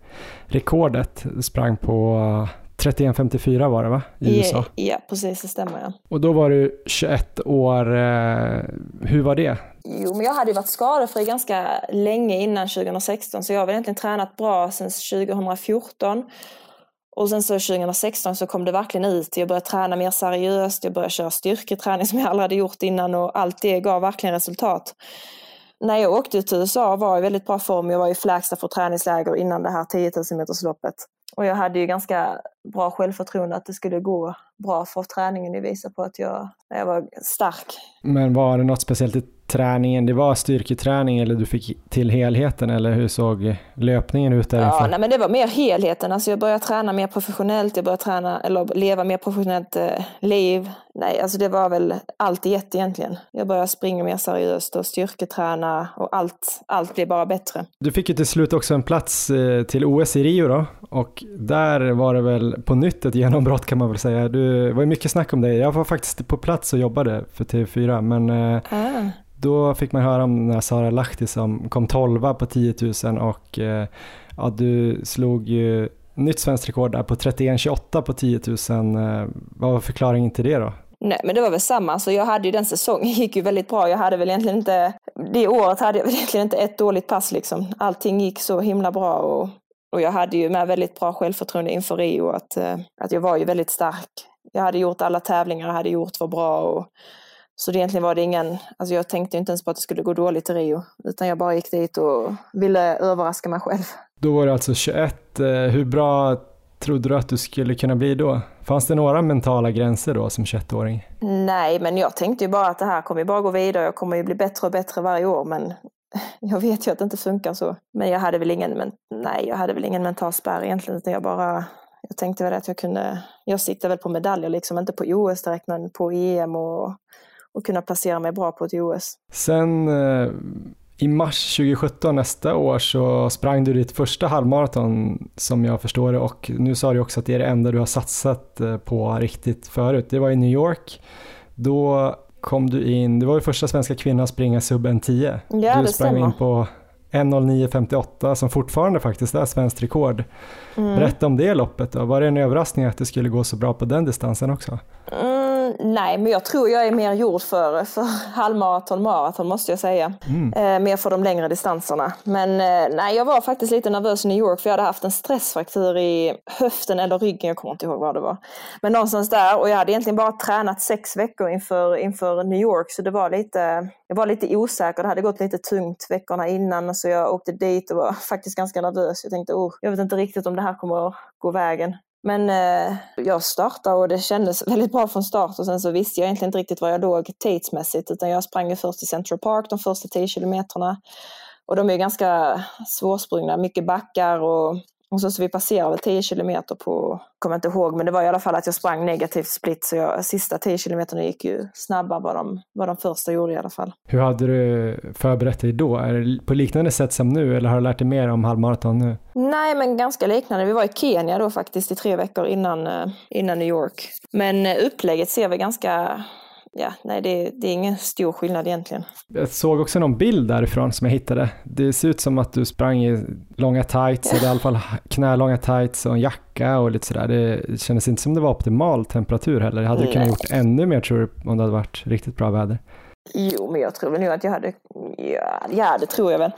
S2: rekordet. Sprang på 31.54 var det va? I USA?
S4: Ja, precis det stämmer. Ja.
S2: Och då var du 21 år. Eh, hur var det?
S4: Jo, men jag hade ju varit skadefri ganska länge innan 2016 så jag har egentligen tränat bra sedan 2014. Och sen så 2016 så kom det verkligen ut. Jag började träna mer seriöst, jag började köra styrketräning som jag aldrig hade gjort innan och allt det gav verkligen resultat. När jag åkte till USA var jag i väldigt bra form. Jag var i Flagstaff för träningsläger innan det här 10 000 metersloppet. Och jag hade ju ganska bra självförtroende att det skulle gå bra för träningen. Det visar på att jag, jag var stark.
S2: Men var det något speciellt i träningen, det var styrketräning eller du fick till helheten eller hur såg löpningen ut där
S4: Ja, nej, men det var mer helheten. Alltså jag började träna mer professionellt, jag började träna, eller leva mer professionellt eh, liv. Nej, alltså det var väl allt i ett egentligen. Jag började springa mer seriöst och styrketräna och allt, allt blev bara bättre.
S2: Du fick ju till slut också en plats eh, till OS i Rio då och där var det väl på nytt ett genombrott kan man väl säga. Du var ju mycket snack om dig. Jag var faktiskt på plats och jobbade för TV4 men eh,
S4: Ah.
S2: Då fick man höra om den här Sara Lahti som kom 12 på 10 000 och eh, ja, du slog ju nytt svenskt rekord där på 31.28 på 10 000. Eh, vad var förklaringen till det då?
S4: Nej, men det var väl samma. Så jag hade ju den säsongen, gick ju väldigt bra. Jag hade väl egentligen inte, det året hade jag väl egentligen inte ett dåligt pass liksom. Allting gick så himla bra och, och jag hade ju med väldigt bra självförtroende inför Rio att, eh, att jag var ju väldigt stark. Jag hade gjort alla tävlingar jag hade gjort var bra och så det egentligen var det ingen, alltså jag tänkte inte ens på att det skulle gå dåligt i Rio, utan jag bara gick dit och ville överraska mig själv.
S2: Då var du alltså 21. Eh, hur bra trodde du att du skulle kunna bli då? Fanns det några mentala gränser då som 21-åring?
S4: Nej, men jag tänkte ju bara att det här kommer ju bara gå vidare, jag kommer ju bli bättre och bättre varje år, men jag vet ju att det inte funkar så. Men jag hade väl ingen, men, nej, jag hade väl ingen mental spärr egentligen, utan jag bara, jag tänkte väl att jag kunde, jag siktade väl på medaljer liksom, inte på OS direkt, men på EM och och kunna placera mig bra på ett OS.
S2: Sen eh, i mars 2017 nästa år så sprang du ditt första halvmaraton som jag förstår det och nu sa du också att det är det enda du har satsat eh, på riktigt förut. Det var i New York. Då kom du in, du var ju första svenska kvinnan att springa sub 1.10.
S4: Ja,
S2: du sprang
S4: stämmer.
S2: in på 1.09.58 som fortfarande faktiskt är svenskt rekord.
S4: Mm.
S2: Berätta om det loppet då. Var det en överraskning att det skulle gå så bra på den distansen också?
S4: Mm, nej, men jag tror jag är mer gjord för, för halvmaraton, maraton måste jag säga. Eh, mer för de längre distanserna. Men eh, nej, jag var faktiskt lite nervös i New York för jag hade haft en stressfraktur i höften eller ryggen, jag kommer inte ihåg vad det var. Men någonstans där och jag hade egentligen bara tränat sex veckor inför, inför New York så det var lite, jag var lite osäker, det hade gått lite tungt veckorna innan så jag åkte dit och var faktiskt ganska nervös. Jag tänkte, oh, jag vet inte riktigt om det här kommer att gå vägen. Men eh, jag startade och det kändes väldigt bra från start och sen så visste jag egentligen inte riktigt var jag låg tidsmässigt utan jag sprang ju först i Central Park de första 10 kilometerna. Och de är ganska svårsprungna, mycket backar och, och så, så vi passerade väl 10 kilometer på, kommer inte ihåg, men det var i alla fall att jag sprang negativt split så jag, sista 10 kilometerna gick ju snabbare vad de, vad de första gjorde i alla fall.
S2: Hur hade du förberett dig då? Är det på liknande sätt som nu eller har du lärt dig mer om halvmaraton nu?
S4: Nej, men ganska liknande. Vi var i Kenya då faktiskt i tre veckor innan, eh, innan New York. Men eh, upplägget ser vi ganska, ja, nej det, det är ingen stor skillnad egentligen.
S2: Jag såg också någon bild därifrån som jag hittade. Det ser ut som att du sprang i långa tights, eller i alla fall knälånga tights och en jacka och lite sådär. Det kändes inte som det var optimal temperatur heller. Jag hade du kunnat
S4: Nej.
S2: gjort ännu mer tror du om det hade varit riktigt bra väder.
S4: Jo, men jag tror väl nu att jag hade, ja, ja det tror jag väl.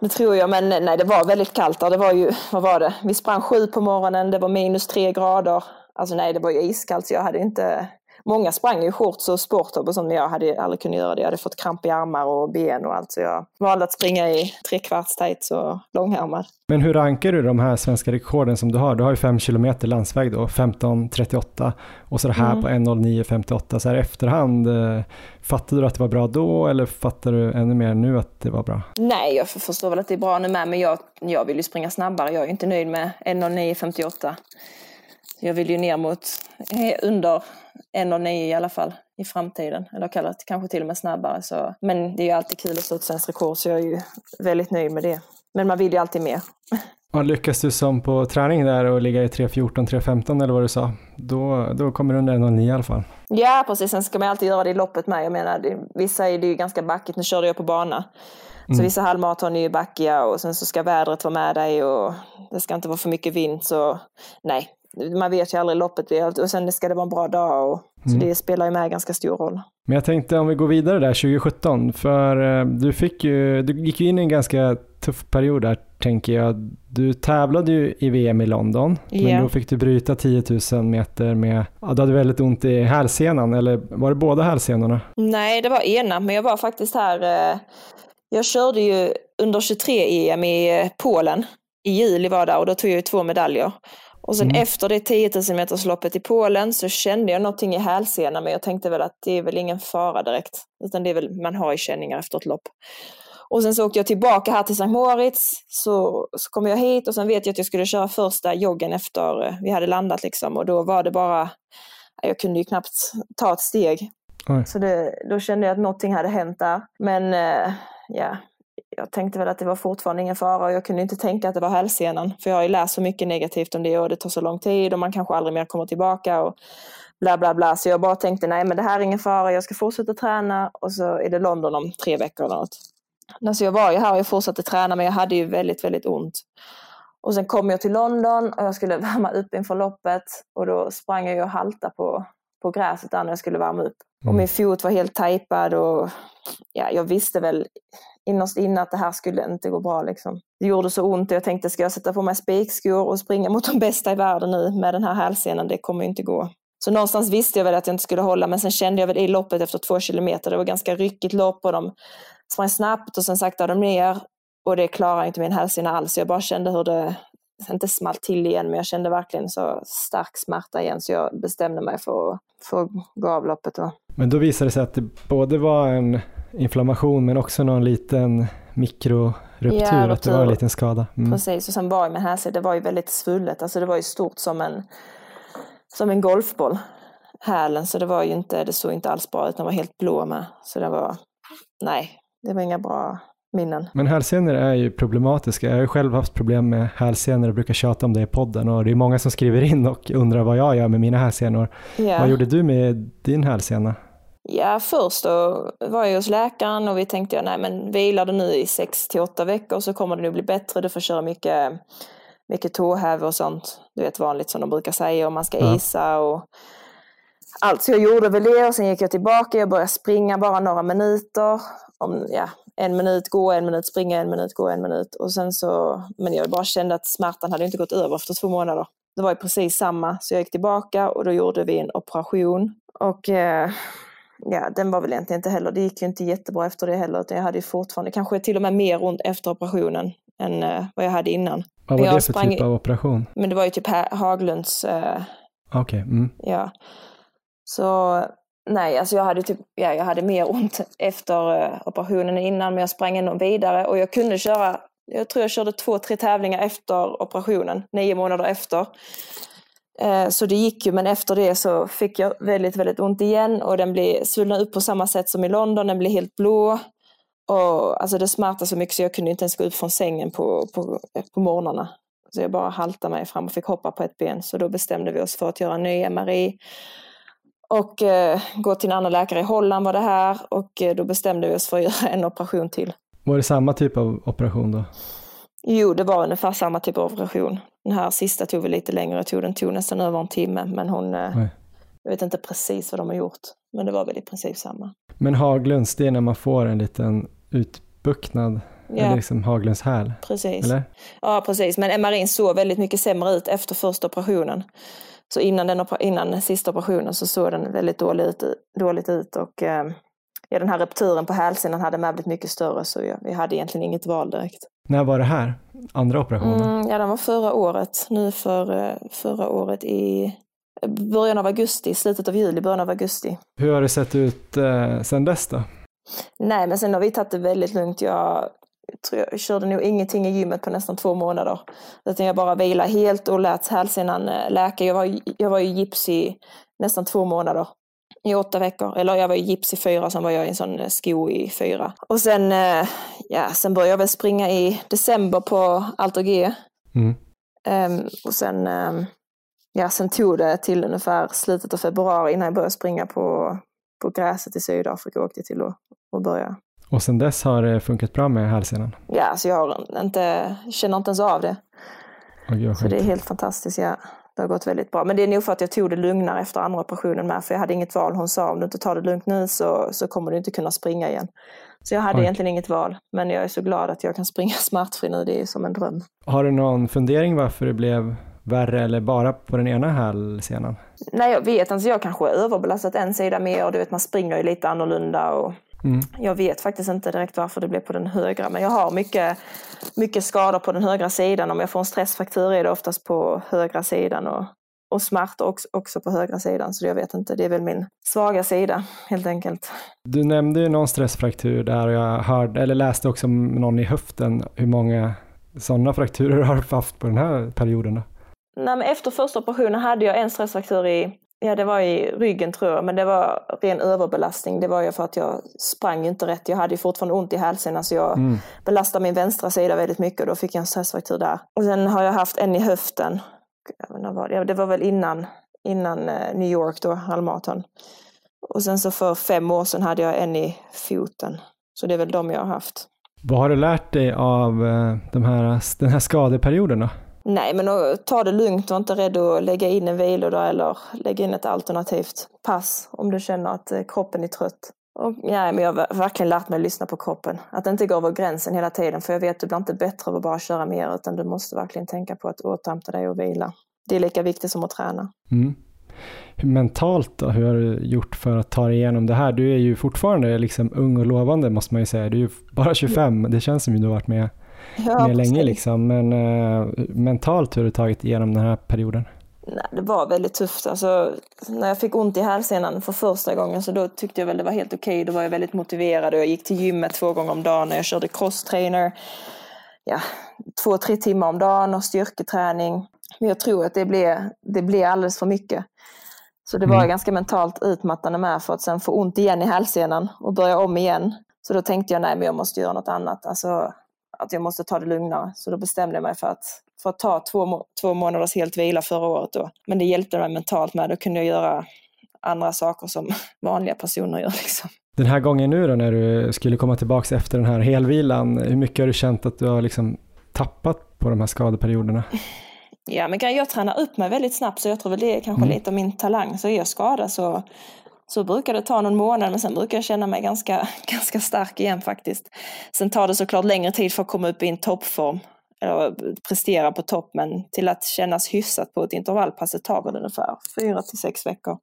S4: Det tror jag, men nej det var väldigt kallt där. Det var ju, vad var det? Vi sprang sju på morgonen, det var minus tre grader. Alltså nej, det var ju iskallt så jag hade inte... Många sprang ju i shorts och sporttopp och sånt, men jag hade aldrig kunnat göra det. Jag hade fått kramp i armar och ben och allt, så jag valde att springa i trekvarts tights och långärmad.
S2: Men hur rankar du de här svenska rekorden som du har? Du har ju 5 kilometer landsväg då, 15.38 och så det här på 1.09.58. Så här efterhand, eh, fattade du att det var bra då eller fattar du ännu mer nu att det var bra?
S4: Nej, jag förstår väl att det är bra nu med, men jag, jag vill ju springa snabbare. Jag är inte nöjd med 1.09.58. Jag vill ju ner mot eh, under 1.09 i alla fall i framtiden. Eller kallar kanske till och med snabbare. Så. Men det är ju alltid kul att slå ett svenskt rekord så jag är ju väldigt nöjd med det. Men man vill ju alltid mer.
S2: Och lyckas du som på träning där och ligga i 3.14, 3.15 eller vad du sa, då, då kommer du under 1.09 i alla fall.
S4: Ja, precis. Sen ska man alltid göra det i loppet med. Jag menar, det, vissa är det ju ganska backigt. Nu körde jag på bana. Så vissa halvmaraton är ju backiga och sen så ska vädret vara med dig och det ska inte vara för mycket vind. Så nej, man vet ju aldrig loppet. Och sen ska det vara en bra dag. Och, Så det spelar ju med ganska stor roll.
S2: Men jag tänkte om vi går vidare där 2017, för eh, du, fick ju, du gick ju in i en ganska tuff period där tänker jag. Du tävlade ju i VM i London, men
S4: Ja.
S2: då fick du bryta 10 000 meter med, ja, du hade väldigt ont i hälsenan, eller var det båda hälsenorna?
S4: Nej, det var ena, men jag var faktiskt här. Eh, jag körde ju under 23-EM i eh, Polen. I juli var där och då tog jag ju två medaljer. Och sen
S2: Mm.
S4: efter det 10 000 metersloppet i Polen så kände jag någonting i hälsenan men jag tänkte väl att det är väl ingen fara direkt. Utan det är väl, man har ju känningar efter ett lopp. Och sen så åkte jag tillbaka här till Sankt Moritz, så, så kom jag hit och sen vet jag att jag skulle köra första joggen efter eh, vi hade landat liksom och då var det bara, jag kunde ju knappt ta ett steg.
S2: Oj.
S4: Så det, då kände jag att någonting hade hänt där. Men eh, ja, jag tänkte väl att det var fortfarande ingen fara och jag kunde inte tänka att det var hälsenan. För jag har ju läst så mycket negativt om det och det tar så lång tid och man kanske aldrig mer kommer tillbaka och bla bla bla. Så jag bara tänkte nej men det här är ingen fara, jag ska fortsätta träna och så är det London om tre veckor eller något. Alltså jag var ju här och jag fortsatte träna men jag hade ju väldigt, väldigt ont. Och sen kom jag till London och jag skulle värma upp inför loppet och då sprang jag och halta på, på gräset där när jag skulle värma upp. Och
S2: Mm.
S4: min fot var helt tejpad och ja, jag visste väl innerst inne att det här skulle inte gå bra. Liksom. Det gjorde så ont och jag tänkte, ska jag sätta på mig spikskor och springa mot de bästa i världen nu med den här hälsenan? Det kommer ju inte gå. Så någonstans visste jag väl att jag inte skulle hålla, men sen kände jag väl i loppet efter två kilometer, det var ganska ryckigt lopp och de sprang snabbt och sen saktade de ner och det klarade inte min hälsena alls. Jag bara kände hur det, inte smalt till igen, men jag kände verkligen så stark smärta igen så jag bestämde mig för att, för att gå av loppet. Då.
S2: Men då visade det sig att det både var en inflammation men också någon liten mikroruptur,
S4: Ja,
S2: att det var en liten skada. Mm.
S4: Precis, och sen var ju min hälsena, det var ju väldigt svullet, alltså det var ju stort som en, som en golfboll, hälen, så det var ju inte, det såg inte alls bra ut, den var helt blå med. Så det var, nej, det var inga bra minnen.
S2: Men hälsenor är ju problematiska. Jag har ju själv haft problem med hälsenor och brukar tjata om det i podden och det är många som skriver in och undrar vad jag gör med mina hälsenor.
S4: Ja.
S2: Vad gjorde du med din hälsena?
S4: Ja, först då var jag hos läkaren och vi tänkte, ja, nej men vilar du nu i sex till åtta veckor så kommer det nog bli bättre. Du får köra mycket, mycket tåhäv och sånt. Du vet vanligt som de brukar säga, och man ska
S2: Ja.
S4: isa och allt. Så jag gjorde väl det och sen gick jag tillbaka. Jag började springa bara några minuter. Om, ja, en minut gå, en minut springa, en minut gå, en minut. Och sen så, men jag bara kände att smärtan hade inte gått över efter två månader. Det var ju precis samma, så jag gick tillbaka och då gjorde vi en operation. Och eh, ja, den var väl egentligen inte heller, det gick ju inte jättebra efter det heller, utan jag hade ju fortfarande, kanske till och med mer ont efter operationen än eh, vad jag hade innan.
S2: Vad var
S4: Jag
S2: det för
S4: sprang-
S2: typ av operation?
S4: Men det var ju typ Ha- Haglunds, eh,
S2: Okej, mm.
S4: ja. Så nej, alltså jag hade typ, ja, jag hade mer ont efter eh, operationen än innan, men jag sprang ändå vidare och jag kunde köra, jag tror jag körde två, tre tävlingar efter operationen, nio månader efter. Eh, Så det gick ju, men efter det så fick jag väldigt, väldigt ont igen och den blev svullnade upp på samma sätt som i London, den blev helt blå. Och alltså det smärtade så mycket så jag kunde inte ens gå upp från sängen på, på, på morgnarna. Så jag bara haltade mig fram och fick hoppa på ett ben. Så då bestämde vi oss för att göra en ny MRI. Och eh, gå till en annan läkare i Holland var det här. Och eh, då bestämde vi oss för att göra en operation till.
S2: Var det samma typ av operation då?
S4: Jo, det var ungefär samma typ av operation. Den här sista tog väl lite längre. Jag tog den tog nästan över en timme. Men hon, eh,
S2: Oj.
S4: jag vet inte precis vad de har gjort. Men det var väl i princip samma.
S2: Men Haglunds, det är när man får en liten utbuktnad, eller
S4: Ja,
S2: liksom Haglunds häl,
S4: precis.
S2: eller?
S4: Ja, precis. Men MRIn såg väldigt mycket sämre ut efter första operationen. Så innan den, innan den sista operationen så såg den väldigt dåligt ut, dåligt ut och eh, ja, den här rupturen på hälsenan hade med blivit mycket större så ja, vi hade egentligen inget val direkt.
S2: När var det här? Andra operationen?
S4: Mm, ja, den var förra året. Nu för eh, förra året i början av augusti, slutet av juli, början av augusti.
S2: Hur har det sett ut eh, sen dess då?
S4: Nej, men sen har vi tagit det väldigt lugnt. Jag, tror jag körde nog ingenting i gymmet på nästan två månader. Utan jag bara vilade helt och lät hälsenan eh, läka. Jag var, jag var i gips i nästan två månader. I åtta veckor. Eller jag var i gips i fyra, sen var jag i en sån sko i fyra. Och sen, eh, ja, sen började jag väl springa i december på Alter G.
S2: Mm.
S4: Ehm, och sen, ehm, ja, sen tog det till ungefär slutet av februari innan jag började springa på, på gräset i Sydafrika och åkte till att, att börja.
S2: Och sen dess har det funkat bra med hälsenan?
S4: Ja, så jag har inte, känner inte ens av det.
S2: Vad
S4: Så det är helt fantastiskt. Ja. Det har gått väldigt bra. Men det är nog för att jag tog det lugnare efter andra operationen med. För jag hade inget val. Hon sa om du inte tar det lugnt nu så, så kommer du inte kunna springa igen. Så jag hade
S2: Oj.
S4: egentligen inget val. Men jag är så glad att jag kan springa smärtfri nu. Det är som en dröm.
S2: Har du någon fundering varför det blev värre eller bara på den ena hälsenan?
S4: Nej, jag vet. Alltså jag kanske har överbelastat en sida mer. Och du vet, man springer ju lite annorlunda. Och
S2: Mm.
S4: Jag vet faktiskt inte direkt varför det blev på den högra, men jag har mycket, mycket skador på den högra sidan. Om jag får en stressfraktur är det oftast på högra sidan och, och smärta också, också på högra sidan. Så jag vet inte, det är väl min svaga sida helt enkelt.
S2: Du nämnde ju någon stressfraktur där och jag hörde, eller läste också om någon i höften. Hur många sådana frakturer har du haft på den här perioden? Då?
S4: Nej, efter första operationen hade jag en stressfraktur i Ja, det var i ryggen tror jag, men det var ren överbelastning. Det var ju för att jag sprang inte rätt. Jag hade ju fortfarande ont i hälsen, så jag mm. belastade min vänstra sida väldigt mycket och då fick jag en stressfraktur där. Och sen har jag haft en i höften. Det var väl innan, innan eh, New York då, halvmaraton. Och sen så för fem år sedan hade jag en i foten. Så det är väl de jag har haft.
S2: Vad har du lärt dig av eh, de här, den här skadeperioden då?
S4: Nej, men ta det lugnt och inte rädd att lägga in en vilodag eller lägga in ett alternativt pass om du känner att eh, kroppen är trött. Och, ja, men jag har verkligen lärt mig att lyssna på kroppen. Att inte gå över gränsen hela tiden, för jag vet att du blir inte bättre av att bara köra mer, utan du måste verkligen tänka på att återhämta dig och vila. Det är lika viktigt som att träna.
S2: Mm. Mentalt då, hur har du gjort för att ta dig igenom det här? Du är ju fortfarande liksom ung och lovande måste man ju säga. Du är ju bara 25, det känns som att du har varit med ja, med länge liksom. Men uh, mentalt hur har du tagit igenom den här perioden?
S4: Nej, det var väldigt tufft. Alltså, när jag fick ont i hälsenan för första gången så då tyckte jag väl det var helt okej. Okay. Då var jag väldigt motiverad och jag gick till gymmet två gånger om dagen och jag körde crosstrainer. Ja, två, tre timmar om dagen och styrketräning. Men jag tror att det blev, det blev alldeles för mycket. Så det var mm. ganska mentalt utmattande med för att sen få ont igen i hälsenan och börja om igen. Så då tänkte jag, nej men jag måste göra något annat. Alltså, att jag måste ta det lugnare. Så då bestämde jag mig för att, för att ta två, två månaders helt vila förra året. Då. Men det hjälpte mig mentalt med. Då kunde jag göra andra saker som vanliga personer gör. Liksom.
S2: Den här gången nu då när du skulle komma tillbaka efter den här helvilan, hur mycket har du känt att du har liksom tappat på de här skadeperioderna?
S4: Ja, men jag tränar upp mig väldigt snabbt så jag tror väl det är kanske mm. lite av min talang. Så är jag skadad så så brukar det ta någon månad men sen brukar jag känna mig ganska, ganska stark igen faktiskt. Sen tar det såklart längre tid för att komma upp i en toppform eller prestera på topp men till att kännas hyfsat på ett intervallpass det tar väl ungefär fyra till sex veckor.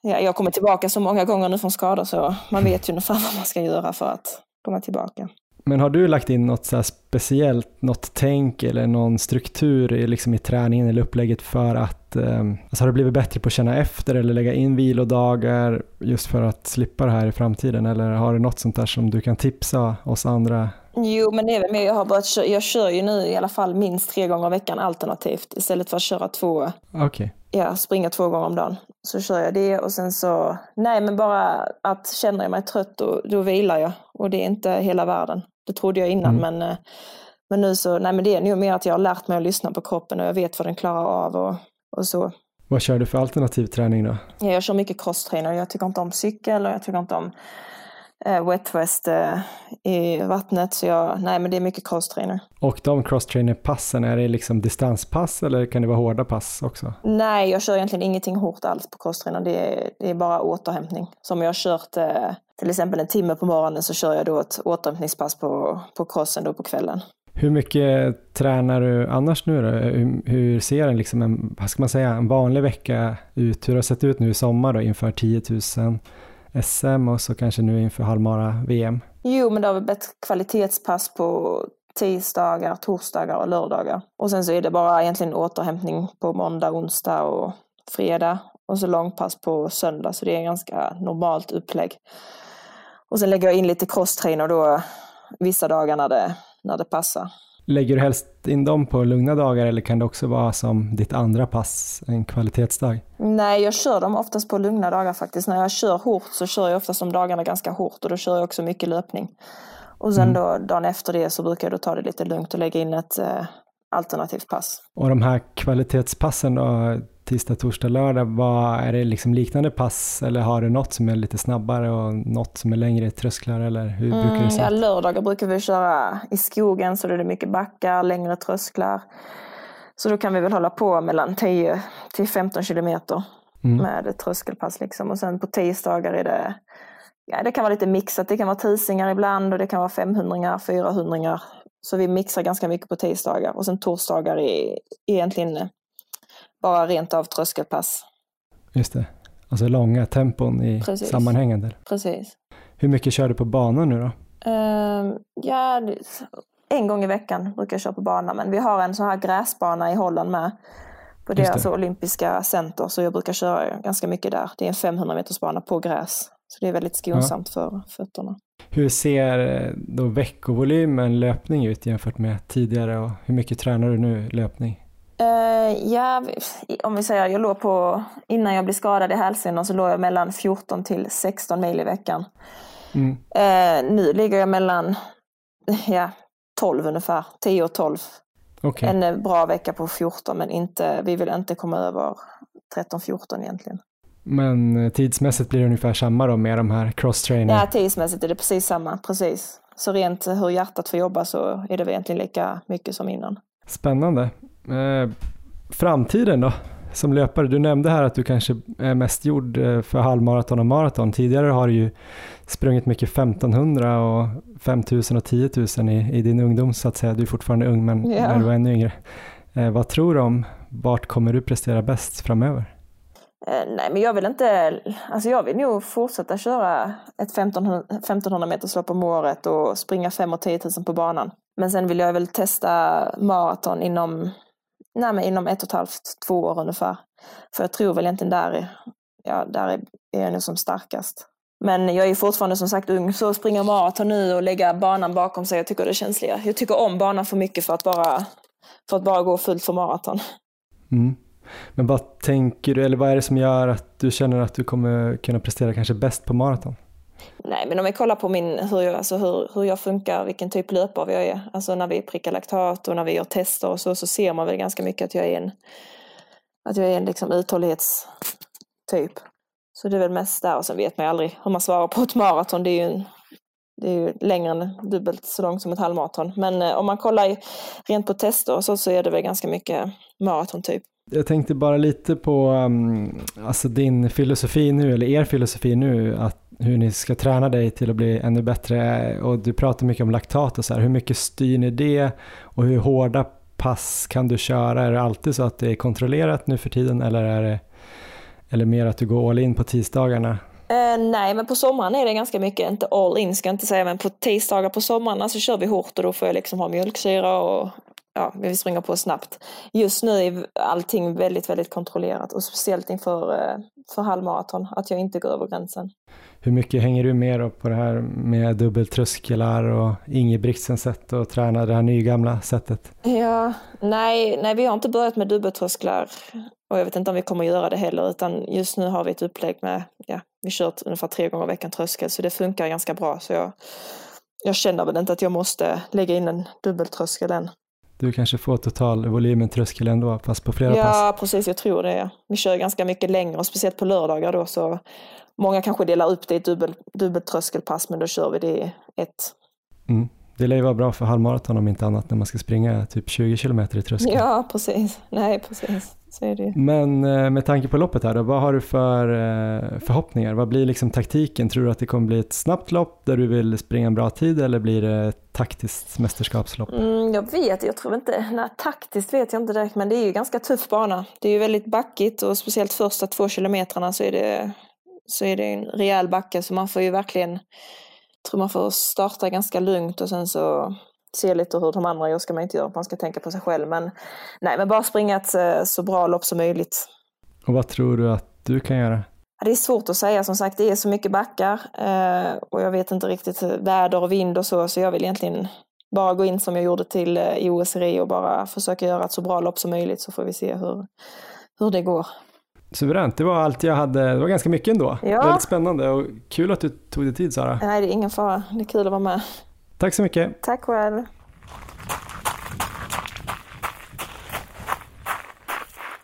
S4: Ja, jag kommer tillbaka så många gånger nu från skador så man vet ju ungefär vad man ska göra för att komma tillbaka.
S2: Men har du lagt in något så speciellt, något tänk eller någon struktur i, liksom i träningen eller upplägget för att, eh, alltså har du blivit bättre på att känna efter eller lägga in vilodagar just för att slippa det här i framtiden? Eller har du något sånt där som du kan tipsa oss andra?
S4: Jo, men det är väl mer, jag har börjat, jag kör ju nu i alla fall minst tre gånger i veckan alternativt istället för att köra två.
S2: Okay.
S4: Ja, springa två gånger om dagen. Så kör jag det och sen så, nej men bara att känner jag mig trött då, då vilar jag och det är inte hela världen. Det trodde jag innan mm. men, eh, men nu så, nej men det är nog mer att jag har lärt mig att lyssna på kroppen och jag vet vad den klarar av och, och så.
S2: Vad kör du för alternativ träning då?
S4: Ja, jag kör mycket crosstrainer. Jag tycker inte om cykel och jag tycker inte om eh, wet west eh, i vattnet. Så jag, nej men det är mycket crosstrainer.
S2: Och de crosstrainer-passen, är det liksom distanspass eller kan det vara hårda pass också?
S4: Nej, jag kör egentligen ingenting hårt alls på crosstrainer. Det är, det är bara återhämtning. Som jag har kört eh, till exempel en timme på morgonen så kör jag då ett återhämtningspass på, på crossen då på kvällen.
S2: Hur mycket tränar du annars nu då? Hur, hur ser en, liksom en, vad ska man säga, en vanlig vecka ut? Hur har det sett ut nu i sommar då inför 10 000 SM och så kanske nu inför halvmara VM?
S4: Jo, men det har blivit kvalitetspass på tisdagar, torsdagar och lördagar. Och sen så är det bara egentligen återhämtning på måndag, onsdag och fredag. Och så långpass på söndag, så det är ganska normalt upplägg. Och sen lägger jag in lite crosstrainer då vissa dagar när det, när det passar.
S2: Lägger du helst in dem på lugna dagar eller kan det också vara som ditt andra pass, en kvalitetsdag?
S4: Nej, jag kör dem oftast på lugna dagar faktiskt. När jag kör hårt så kör jag oftast de dagarna ganska hårt och då kör jag också mycket löpning. Och sen mm. då dagen efter det så brukar jag då ta det lite lugnt och lägga in ett eh, alternativt pass.
S2: Och de här kvalitetspassen då, tisdag, torsdag, lördag, vad, är det liksom liknande pass eller har du något som är lite snabbare och något som är längre trösklar eller hur mm, brukar det se
S4: Ja, lördagar brukar vi köra i skogen så då är det mycket backar, längre trösklar. Så då kan vi väl hålla på mellan 10 till 15 kilometer mm. med tröskelpass liksom. Och sen på tisdagar är det Ja, det kan vara lite mixat. Det kan vara tusingar ibland och det kan vara 500 400 Så vi mixar ganska mycket på tisdagar och sen torsdagar är egentligen bara rent av tröskelpass.
S2: Just det, alltså långa tempon i Precis. sammanhängande.
S4: Precis.
S2: Hur mycket kör du på banan nu då?
S4: Uh, ja, en gång i veckan brukar jag köra på bana, men vi har en sån här gräsbana i Holland med. På deras olympiska center, så jag brukar köra ganska mycket där. Det är en 500 meters bana på gräs. Så det är väldigt skonsamt ja. för fötterna.
S2: Hur ser eh, då veckovolymen löpning ut jämfört med tidigare och hur mycket tränar du nu löpning?
S4: Uh, ja, om vi säger jag låg på, innan jag blev skadad i hälsenan så låg jag mellan 14 till 16 mil i veckan. Mm. Uh, nu ligger jag mellan ja, 12 ungefär, 10 och 12. Okay. En bra vecka på 14 men inte, vi vill inte komma över 13-14 egentligen.
S2: Men tidsmässigt blir det ungefär samma då med de här cross-training?
S4: Ja, tidsmässigt är det precis samma, precis. Så rent hur hjärtat får jobba så är det egentligen lika mycket som innan.
S2: Spännande. Eh, framtiden då? Som löpare, du nämnde här att du kanske är mest gjord eh, för halvmaraton och maraton. Tidigare har du ju sprungit mycket 1500 och 5000 och 10 000 i, i din ungdom så att säga. Du är fortfarande ung men ja. när du var ännu yngre. Eh, vad tror du om vart kommer du prestera bäst framöver?
S4: Eh, nej, men jag vill inte, alltså jag vill nog fortsätta köra ett 1500, 1500 meters lopp om året och springa 5 och 10 000 på banan. Men sen vill jag väl testa maraton inom, nej, men inom ett och ett halvt, två år ungefär. För jag tror väl egentligen där, ja, där är jag nog som starkast. Men jag är fortfarande som sagt ung, så springa maraton nu och lägga banan bakom sig, jag tycker det är känsligare. Jag tycker om banan för mycket för att bara, för att bara gå fullt för maraton.
S2: Mm. Men vad tänker du, eller vad är det som gör att du känner att du kommer kunna prestera kanske bäst på maraton?
S4: Nej, men om vi kollar på min, hur, jag, alltså hur, hur jag funkar, vilken typ löpare jag är. Alltså när vi prickar laktat och när vi gör tester och så, så ser man väl ganska mycket att jag är en, att jag är en liksom uthållighetstyp. Så det är väl mest där och sen vet man ju aldrig hur man svarar på ett maraton. Det är ju, en, det är ju längre än dubbelt så långt som ett halvmaraton. Men eh, om man kollar rent på tester och så, så är det väl ganska mycket maratontyp.
S2: Jag tänkte bara lite på um, alltså din filosofi nu, eller er filosofi nu, att hur ni ska träna dig till att bli ännu bättre. Och du pratar mycket om laktat och så här. Hur mycket styr ni det och hur hårda pass kan du köra? Är det alltid så att det är kontrollerat nu för tiden eller är det eller mer att du går all in på tisdagarna?
S4: Uh, nej, men på sommaren är det ganska mycket, inte all in ska jag inte säga, men på tisdagar på sommaren så kör vi hårt och då får jag liksom ha mjölksyra och ja, vi springer på snabbt. Just nu är allting väldigt, väldigt kontrollerat och speciellt inför eh, för halvmaraton, att jag inte går över gränsen.
S2: Hur mycket hänger du med på det här med dubbeltrösklar och Ingebrigtsens sätt att träna det här nygamla sättet?
S4: Ja, nej, nej, vi har inte börjat med dubbeltrösklar och jag vet inte om vi kommer göra det heller, utan just nu har vi ett upplägg med, ja, vi kör ungefär tre gånger i veckan tröskel, så det funkar ganska bra. Så jag, jag känner väl inte att jag måste lägga in en dubbeltröskel än.
S2: Du kanske får totalvolymen tröskel ändå, fast på flera
S4: ja,
S2: pass?
S4: Ja, precis, jag tror det. Vi kör ganska mycket längre, och speciellt på lördagar då, så många kanske delar upp det i ett dubbel, dubbeltröskelpass, men då kör vi det i ett.
S2: Mm. Det lär ju vara bra för halvmaraton om inte annat när man ska springa typ 20 kilometer i tröskel.
S4: Ja, precis. Nej, precis. Så är det.
S2: Men eh, med tanke på loppet här då, vad har du för eh, förhoppningar? Vad blir liksom taktiken? Tror du att det kommer bli ett snabbt lopp där du vill springa en bra tid eller blir det ett taktiskt mästerskapslopp?
S4: Mm, jag vet, jag tror inte, nej, taktiskt vet jag inte direkt men det är ju ganska tuff bana. Det är ju väldigt backigt och speciellt första två kilometrarna så är det, så är det en rejäl backe så man får ju verkligen tror man får starta ganska lugnt och sen så se lite hur de andra gör ska man inte göra, man ska tänka på sig själv. Men nej, men bara springa ett eh, så bra lopp som möjligt.
S2: Och vad tror du att du kan göra?
S4: Det är svårt att säga, som sagt det är så mycket backar eh, och jag vet inte riktigt väder och vind och så, så jag vill egentligen bara gå in som jag gjorde till eh, i OS och bara försöka göra ett så bra lopp som möjligt så får vi se hur, hur det går.
S2: Suveränt, det var allt jag hade. Det var ganska mycket ändå. Ja. Väldigt spännande och kul att du tog dig tid Sara.
S4: Nej, det är ingen fara. Det är kul att vara med.
S2: Tack så mycket.
S4: Tack själv.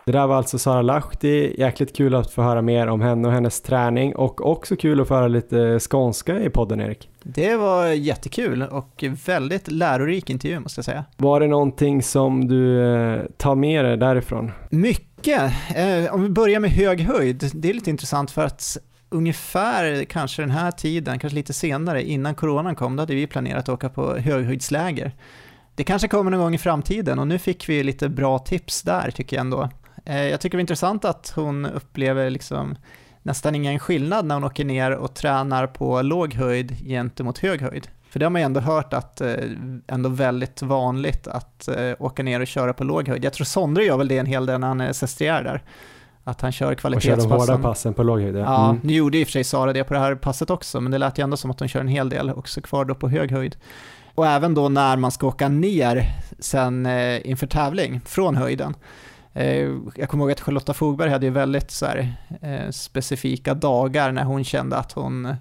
S2: Det där var alltså Sara Lahti. Jäkligt kul att få höra mer om henne och hennes träning och också kul att få höra lite skånska i podden Erik.
S3: Det var jättekul och väldigt lärorik intervju måste jag säga.
S2: Var det någonting som du eh, tar med dig därifrån?
S3: Mycket. Eh, om vi börjar med hög höjd. Det är lite intressant för att ungefär kanske den här tiden, kanske lite senare, innan coronan kom, då hade vi planerat att åka på höghöjdsläger. Det kanske kommer någon gång i framtiden och nu fick vi lite bra tips där tycker jag ändå. Eh, jag tycker det är intressant att hon upplever liksom nästan ingen skillnad när hon åker ner och tränar på låg höjd gentemot hög höjd. För det har man ju ändå hört att eh, ändå väldigt vanligt att eh, åka ner och köra på låg höjd. Jag tror Sondre gör väl det en hel del när han är sestriär där. Att han kör kvalitetspassen.
S2: Och kör de hårda passen på låg höjd.
S3: Ja, mm. nu gjorde i och för sig Sara det på det här passet också, men det lät ju ändå som att hon kör en hel del också kvar då på hög höjd. Och även då när man ska åka ner sen eh, inför tävling från höjden. Eh, jag kommer ihåg att Charlotta Fogberg hade ju väldigt så här, eh, specifika dagar när hon kände att hon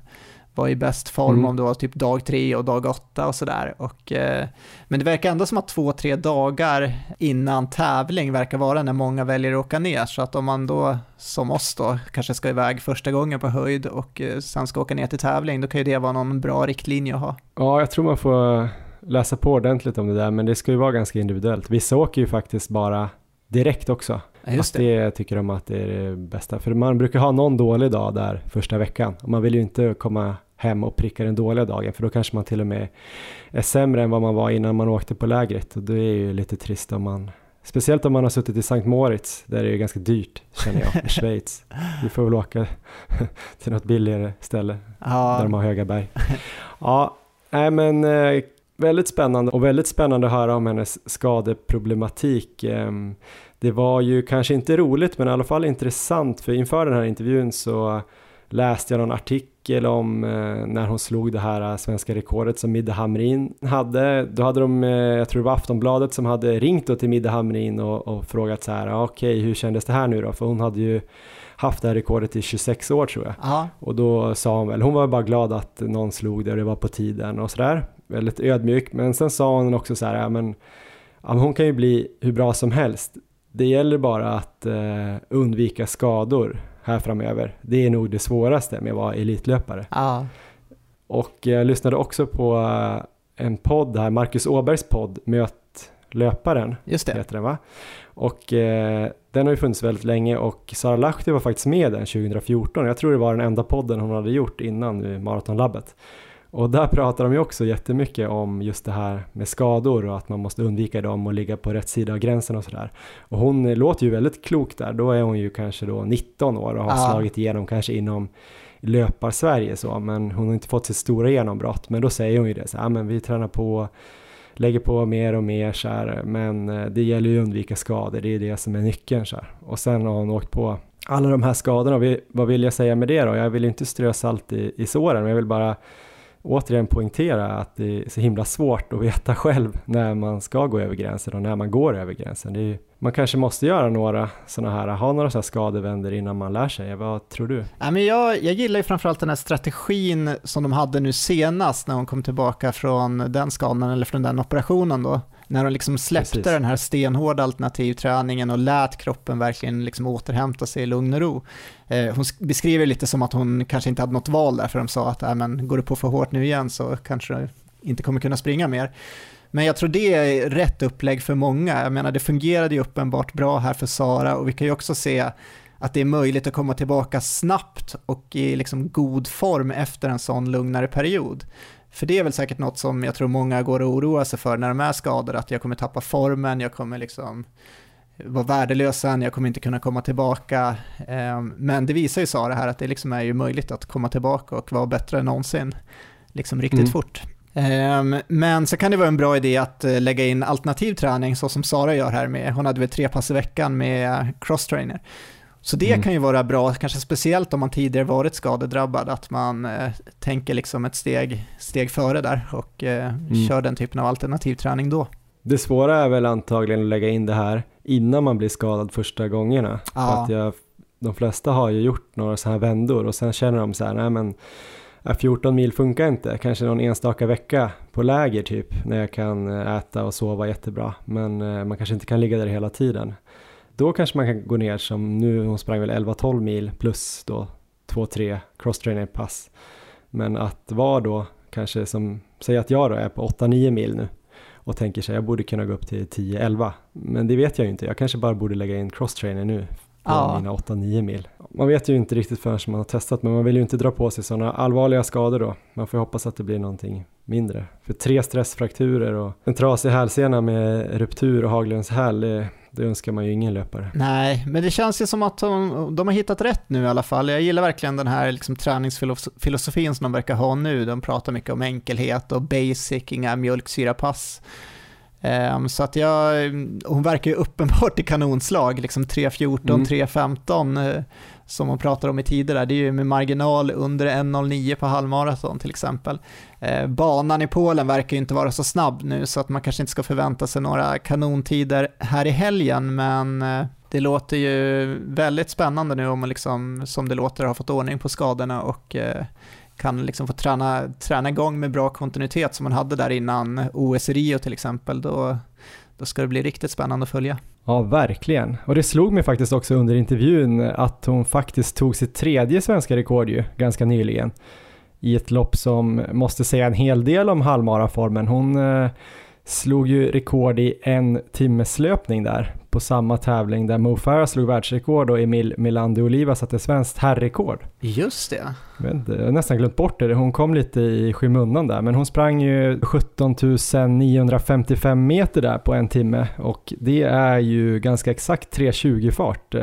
S3: var i bäst form mm. om det var typ dag tre och dag åtta och sådär. Eh, men det verkar ändå som att två, tre dagar innan tävling verkar vara när många väljer att åka ner. Så att om man då, som oss då, kanske ska iväg första gången på höjd och eh, sen ska åka ner till tävling, då kan ju det vara någon bra riktlinje att ha.
S2: Ja, jag tror man får läsa på ordentligt om det där, men det ska ju vara ganska individuellt. Vissa åker ju faktiskt bara direkt också. Just det. det tycker de att det är det bästa. För man brukar ha någon dålig dag där första veckan. Och man vill ju inte komma hem och pricka den dåliga dagen för då kanske man till och med är sämre än vad man var innan man åkte på lägret och det är ju lite trist om man Speciellt om man har suttit i Sankt Moritz, där det är ganska dyrt känner jag, i Schweiz. Vi får väl åka till något billigare ställe, ja. där de har höga berg. Ja, nej men eh, väldigt spännande och väldigt spännande att höra om hennes skadeproblematik. Eh, det var ju kanske inte roligt men i alla fall intressant för inför den här intervjun så läste jag någon artikel om eh, när hon slog det här eh, svenska rekordet som Midde Hamrin hade. Då hade de, eh, jag tror det var Aftonbladet som hade ringt då till Midde Hamrin och, och frågat så här, okej okay, hur kändes det här nu då? För hon hade ju haft det här rekordet i 26 år tror jag. Aha. Och då sa hon väl, hon var bara glad att någon slog det och det var på tiden och sådär. Väldigt ödmjuk, men sen sa hon också så här, ja men, ja, men hon kan ju bli hur bra som helst. Det gäller bara att eh, undvika skador här framöver. Det är nog det svåraste med att vara elitlöpare.
S3: Ja.
S2: Och jag lyssnade också på eh, en podd här, Marcus Åbergs podd, Möt löparen.
S3: Just det.
S2: Heter den va? Och eh, den har ju funnits väldigt länge och Sara Lahti var faktiskt med den 2014. Jag tror det var den enda podden hon hade gjort innan Maratonlabbet. Och där pratar de ju också jättemycket om just det här med skador och att man måste undvika dem och ligga på rätt sida av gränsen och sådär. Och hon låter ju väldigt klok där, då är hon ju kanske då 19 år och har ja. slagit igenom kanske inom löpar-Sverige så, men hon har inte fått sitt stora genombrott. Men då säger hon ju det, så här, men vi tränar på, lägger på mer och mer så här, men eh, det gäller ju att undvika skador, det är det som är nyckeln så här. Och sen har hon åkt på alla de här skadorna, vad vill jag säga med det då? Jag vill inte strö salt i, i såren, men jag vill bara återigen poängtera att det är så himla svårt att veta själv när man ska gå över gränsen och när man går över gränsen. Är, man kanske måste göra några sådana här, ha några sådana skadevänder innan man lär sig. Vad tror du?
S3: Ja, men jag, jag gillar ju framförallt den här strategin som de hade nu senast när hon kom tillbaka från den skadan eller från den operationen då när de liksom släppte Precis. den här stenhårda alternativträningen och lät kroppen verkligen liksom återhämta sig i lugn och ro. Eh, hon beskriver lite som att hon kanske inte hade något val där, för de sa att äh, men, går du på för hårt nu igen så kanske du inte kommer kunna springa mer. Men jag tror det är rätt upplägg för många. Jag menar, det fungerade ju uppenbart bra här för Sara och vi kan ju också se att det är möjligt att komma tillbaka snabbt och i liksom god form efter en sån lugnare period. För det är väl säkert något som jag tror många går och oroar sig för när de är skadade, att jag kommer tappa formen, jag kommer liksom vara värdelös sen, jag kommer inte kunna komma tillbaka. Ehm, men det visar ju Sara här att det liksom är ju möjligt att komma tillbaka och vara bättre än någonsin, liksom riktigt mm. fort. Ehm, men så kan det vara en bra idé att eh, lägga in alternativ träning så som Sara gör här med, hon hade väl tre pass i veckan med crosstrainer. Så det mm. kan ju vara bra, kanske speciellt om man tidigare varit skadedrabbad, att man eh, tänker liksom ett steg, steg före där och eh, mm. kör den typen av alternativträning då.
S2: Det svåra är väl antagligen att lägga in det här innan man blir skadad första gångerna. Ja. Att jag, de flesta har ju gjort några sådana här vändor och sen känner de så här, nej men 14 mil funkar inte, kanske någon enstaka vecka på läger typ, när jag kan eh, äta och sova jättebra, men eh, man kanske inte kan ligga där hela tiden. Då kanske man kan gå ner som nu, hon sprang väl 11-12 mil plus då 2-3 cross-training pass. Men att vara då kanske som, säg att jag då är på 8-9 mil nu och tänker sig jag borde kunna gå upp till 10-11. Men det vet jag ju inte, jag kanske bara borde lägga in cross-training nu på ja. mina 8-9 mil. Man vet ju inte riktigt förrän man har testat men man vill ju inte dra på sig sådana allvarliga skador då. Man får hoppas att det blir någonting mindre. För tre stressfrakturer och en trasig hälsena med ruptur och Haglunds häl, det, önskar man ju ingen löpare.
S3: Nej, men det känns ju som att de, de har hittat rätt nu i alla fall. Jag gillar verkligen den här liksom, träningsfilosofin som de verkar ha nu. De pratar mycket om enkelhet och basic, inga mjölksyrapass. Um, så att jag, hon verkar ju uppenbart i kanonslag, liksom 3.14, mm. 3.15 uh, som man pratar om i tider där. Det är ju med marginal under 1.09 på halvmaraton till exempel. Eh, banan i Polen verkar ju inte vara så snabb nu så att man kanske inte ska förvänta sig några kanontider här i helgen men eh, det låter ju väldigt spännande nu om man liksom, som det låter, har fått ordning på skadorna och eh, kan liksom få träna, träna igång med bra kontinuitet som man hade där innan OS Rio till exempel, då, då ska det bli riktigt spännande att följa.
S2: Ja, verkligen. Och det slog mig faktiskt också under intervjun att hon faktiskt tog sitt tredje svenska rekord ju, ganska nyligen. I ett lopp som måste säga en hel del om halvmaraformen. Hon eh, slog ju rekord i en timmes löpning där på samma tävling där Mo Farah slog världsrekord och Emil Milan de Oliva satte svenskt herrrekord.
S3: Just det.
S2: Jag, inte, jag har nästan glömt bort det, hon kom lite i skymundan där, men hon sprang ju 17 955 meter där på en timme och det är ju ganska exakt 3.20 fart.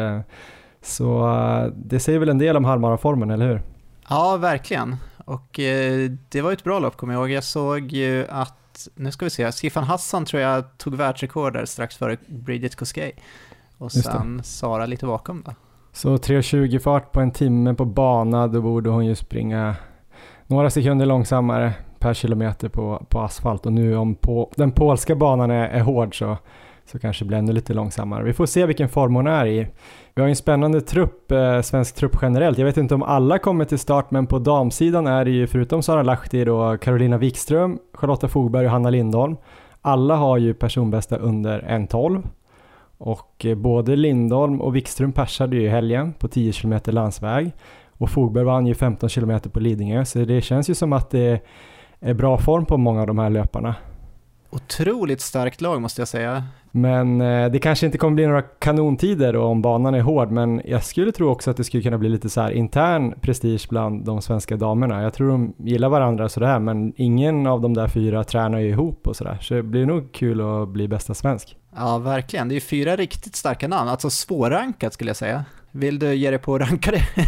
S2: Så eh, det säger väl en del om halvmaraformen, eller hur?
S3: Ja, verkligen. Och eh, det var ett bra lopp, kommer jag ihåg. Jag såg ju att nu ska vi se, Sifan Hassan tror jag tog världsrekord där strax före Bridget Koskei. Och sen Sara lite bakom då.
S2: Så 3.20 fart på en timme på bana, då borde hon ju springa några sekunder långsammare per kilometer på, på asfalt och nu om på, den polska banan är, är hård så så kanske det blir ännu lite långsammare. Vi får se vilken form hon är i. Vi har ju en spännande trupp, eh, svensk trupp generellt. Jag vet inte om alla kommer till start, men på damsidan är det ju förutom Sara Lahti då Carolina Wikström, Charlotta Fogberg och Hanna Lindholm. Alla har ju personbästa under 1.12 och eh, både Lindholm och Wikström persade ju i helgen på 10 km landsväg och Fogberg vann ju 15 km på Lidingö, så det känns ju som att det är bra form på många av de här löparna.
S3: Otroligt starkt lag måste jag säga.
S2: Men eh, det kanske inte kommer bli några kanontider om banan är hård, men jag skulle tro också att det skulle kunna bli lite så här intern prestige bland de svenska damerna. Jag tror de gillar varandra sådär, men ingen av de där fyra tränar ju ihop och sådär, så det blir nog kul att bli bästa svensk.
S3: Ja, verkligen. Det är ju fyra riktigt starka namn, alltså svårrankat skulle jag säga. Vill du ge dig på att ranka det?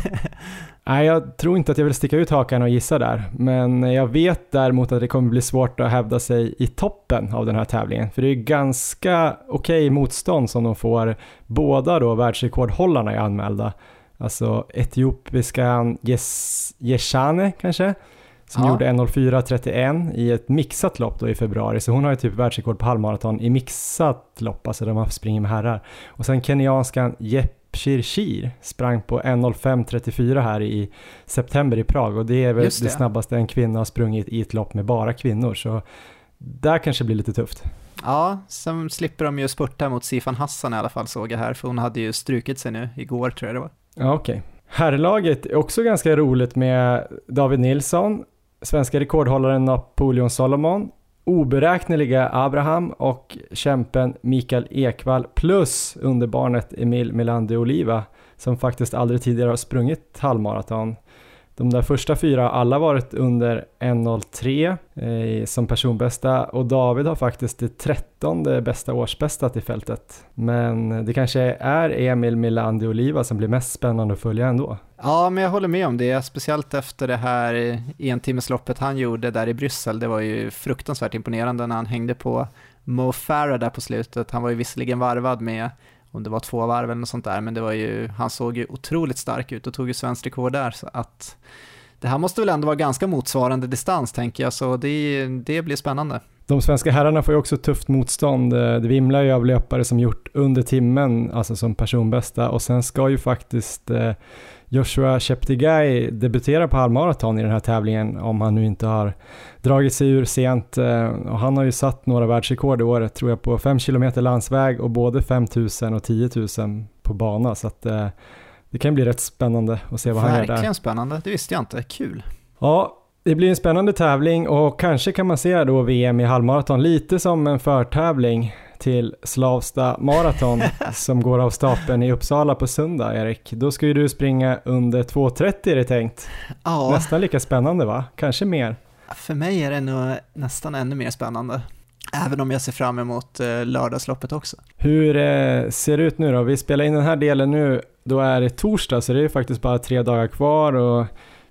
S2: Nej, jag tror inte att jag vill sticka ut hakan och gissa där, men jag vet däremot att det kommer bli svårt att hävda sig i toppen av den här tävlingen, för det är ganska okej okay motstånd som de får. Båda då världsrekordhållarna är anmälda, alltså etiopiskan Yeshane kanske, som ja. gjorde 1.04.31 i ett mixat lopp då i februari, så hon har ju typ världsrekord på halvmaraton i mixat lopp, alltså där man springer med herrar. Och sen kenyanskan Jep Shirshir sprang på 1.05.34 här i september i Prag och det är väl det. det snabbaste en kvinna har sprungit i ett lopp med bara kvinnor. Så där kanske blir lite tufft.
S3: Ja, sen slipper de ju spurta mot Sifan Hassan i alla fall såg jag här, för hon hade ju strukit sig nu igår tror jag det var.
S2: Ja, okej. Okay. Herrlaget är också ganska roligt med David Nilsson, svenska rekordhållaren Napoleon Solomon, oberäkneliga Abraham och kämpen Mikael Ekvall plus underbarnet Emil Melande Oliva som faktiskt aldrig tidigare har sprungit halvmaraton. De där första fyra har alla varit under 1.03 eh, som personbästa och David har faktiskt det trettonde bästa årsbästat i fältet. Men det kanske är Emil Milandi Oliva som blir mest spännande att följa ändå.
S3: Ja, men jag håller med om det, speciellt efter det här entimmesloppet han gjorde där i Bryssel. Det var ju fruktansvärt imponerande när han hängde på Mo Farah där på slutet. Han var ju visserligen varvad med om det var två varv eller något sånt där, men det var ju, han såg ju otroligt stark ut och tog ju svenskt rekord där, så att det här måste väl ändå vara ganska motsvarande distans tänker jag, så det, det blir spännande.
S2: De svenska herrarna får ju också tufft motstånd. Eh, det vimlar ju av löpare som gjort under timmen, alltså som personbästa, och sen ska ju faktiskt eh, Joshua Cheptegei debuterar på halvmaraton i den här tävlingen om han nu inte har dragit sig ur sent. Eh, och han har ju satt några världsrekord i året tror jag på 5 km landsväg och både 5000 och 10 000 på bana. Så att eh, det kan bli rätt spännande att se vad Verkligen han gör där.
S3: Verkligen spännande, det visste jag inte. Kul.
S2: Ja, det blir en spännande tävling och kanske kan man se då VM i halvmaraton lite som en förtävling till Slavsta Marathon som går av stapeln i Uppsala på söndag, Erik. Då ska ju du springa under 2.30 är det tänkt. Ja. Nästan lika spännande va? Kanske mer?
S3: För mig är det nog nästan ännu mer spännande. Även om jag ser fram emot eh, lördagsloppet också.
S2: Hur eh, ser det ut nu då? Vi spelar in den här delen nu, då är det torsdag så det är faktiskt bara tre dagar kvar och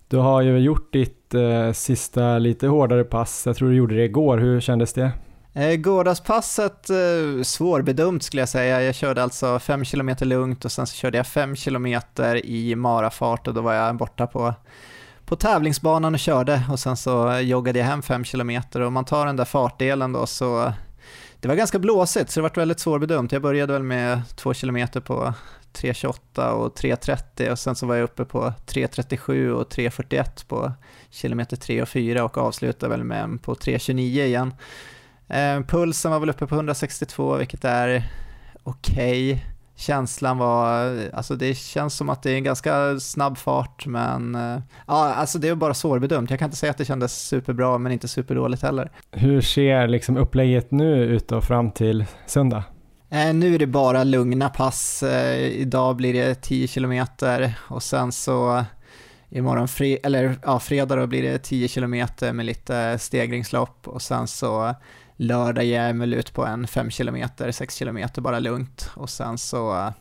S2: du har ju gjort ditt eh, sista lite hårdare pass. Jag tror du gjorde det igår. Hur kändes det?
S3: Eh, Gårdagspasset eh, svårbedömt skulle jag säga. Jag körde alltså 5 km lugnt och sen så körde jag 5 km i marafart och då var jag borta på, på tävlingsbanan och körde och sen så joggade jag hem 5 km och om man tar den där fartdelen då så det var ganska blåsigt så det var väldigt svårbedömt. Jag började väl med 2 km på 3.28 och 3.30 och sen så var jag uppe på 3.37 och 3.41 på kilometer 3 och 4 och avslutade väl med på 3.29 igen. Eh, pulsen var väl uppe på 162 vilket är okej. Okay. Känslan var, alltså det känns som att det är en ganska snabb fart men eh, ja, alltså det är bara svårbedömt. Jag kan inte säga att det kändes superbra men inte superdåligt heller.
S2: Hur ser liksom upplägget nu ut då fram till söndag?
S3: Eh, nu är det bara lugna pass. Idag blir det 10 kilometer och sen så imorgon fre eller, ja, fredag då blir det 10 kilometer med lite stegringslopp och sen så lördag ger jag mig ut på en 5 km, 6 km bara lugnt och sen så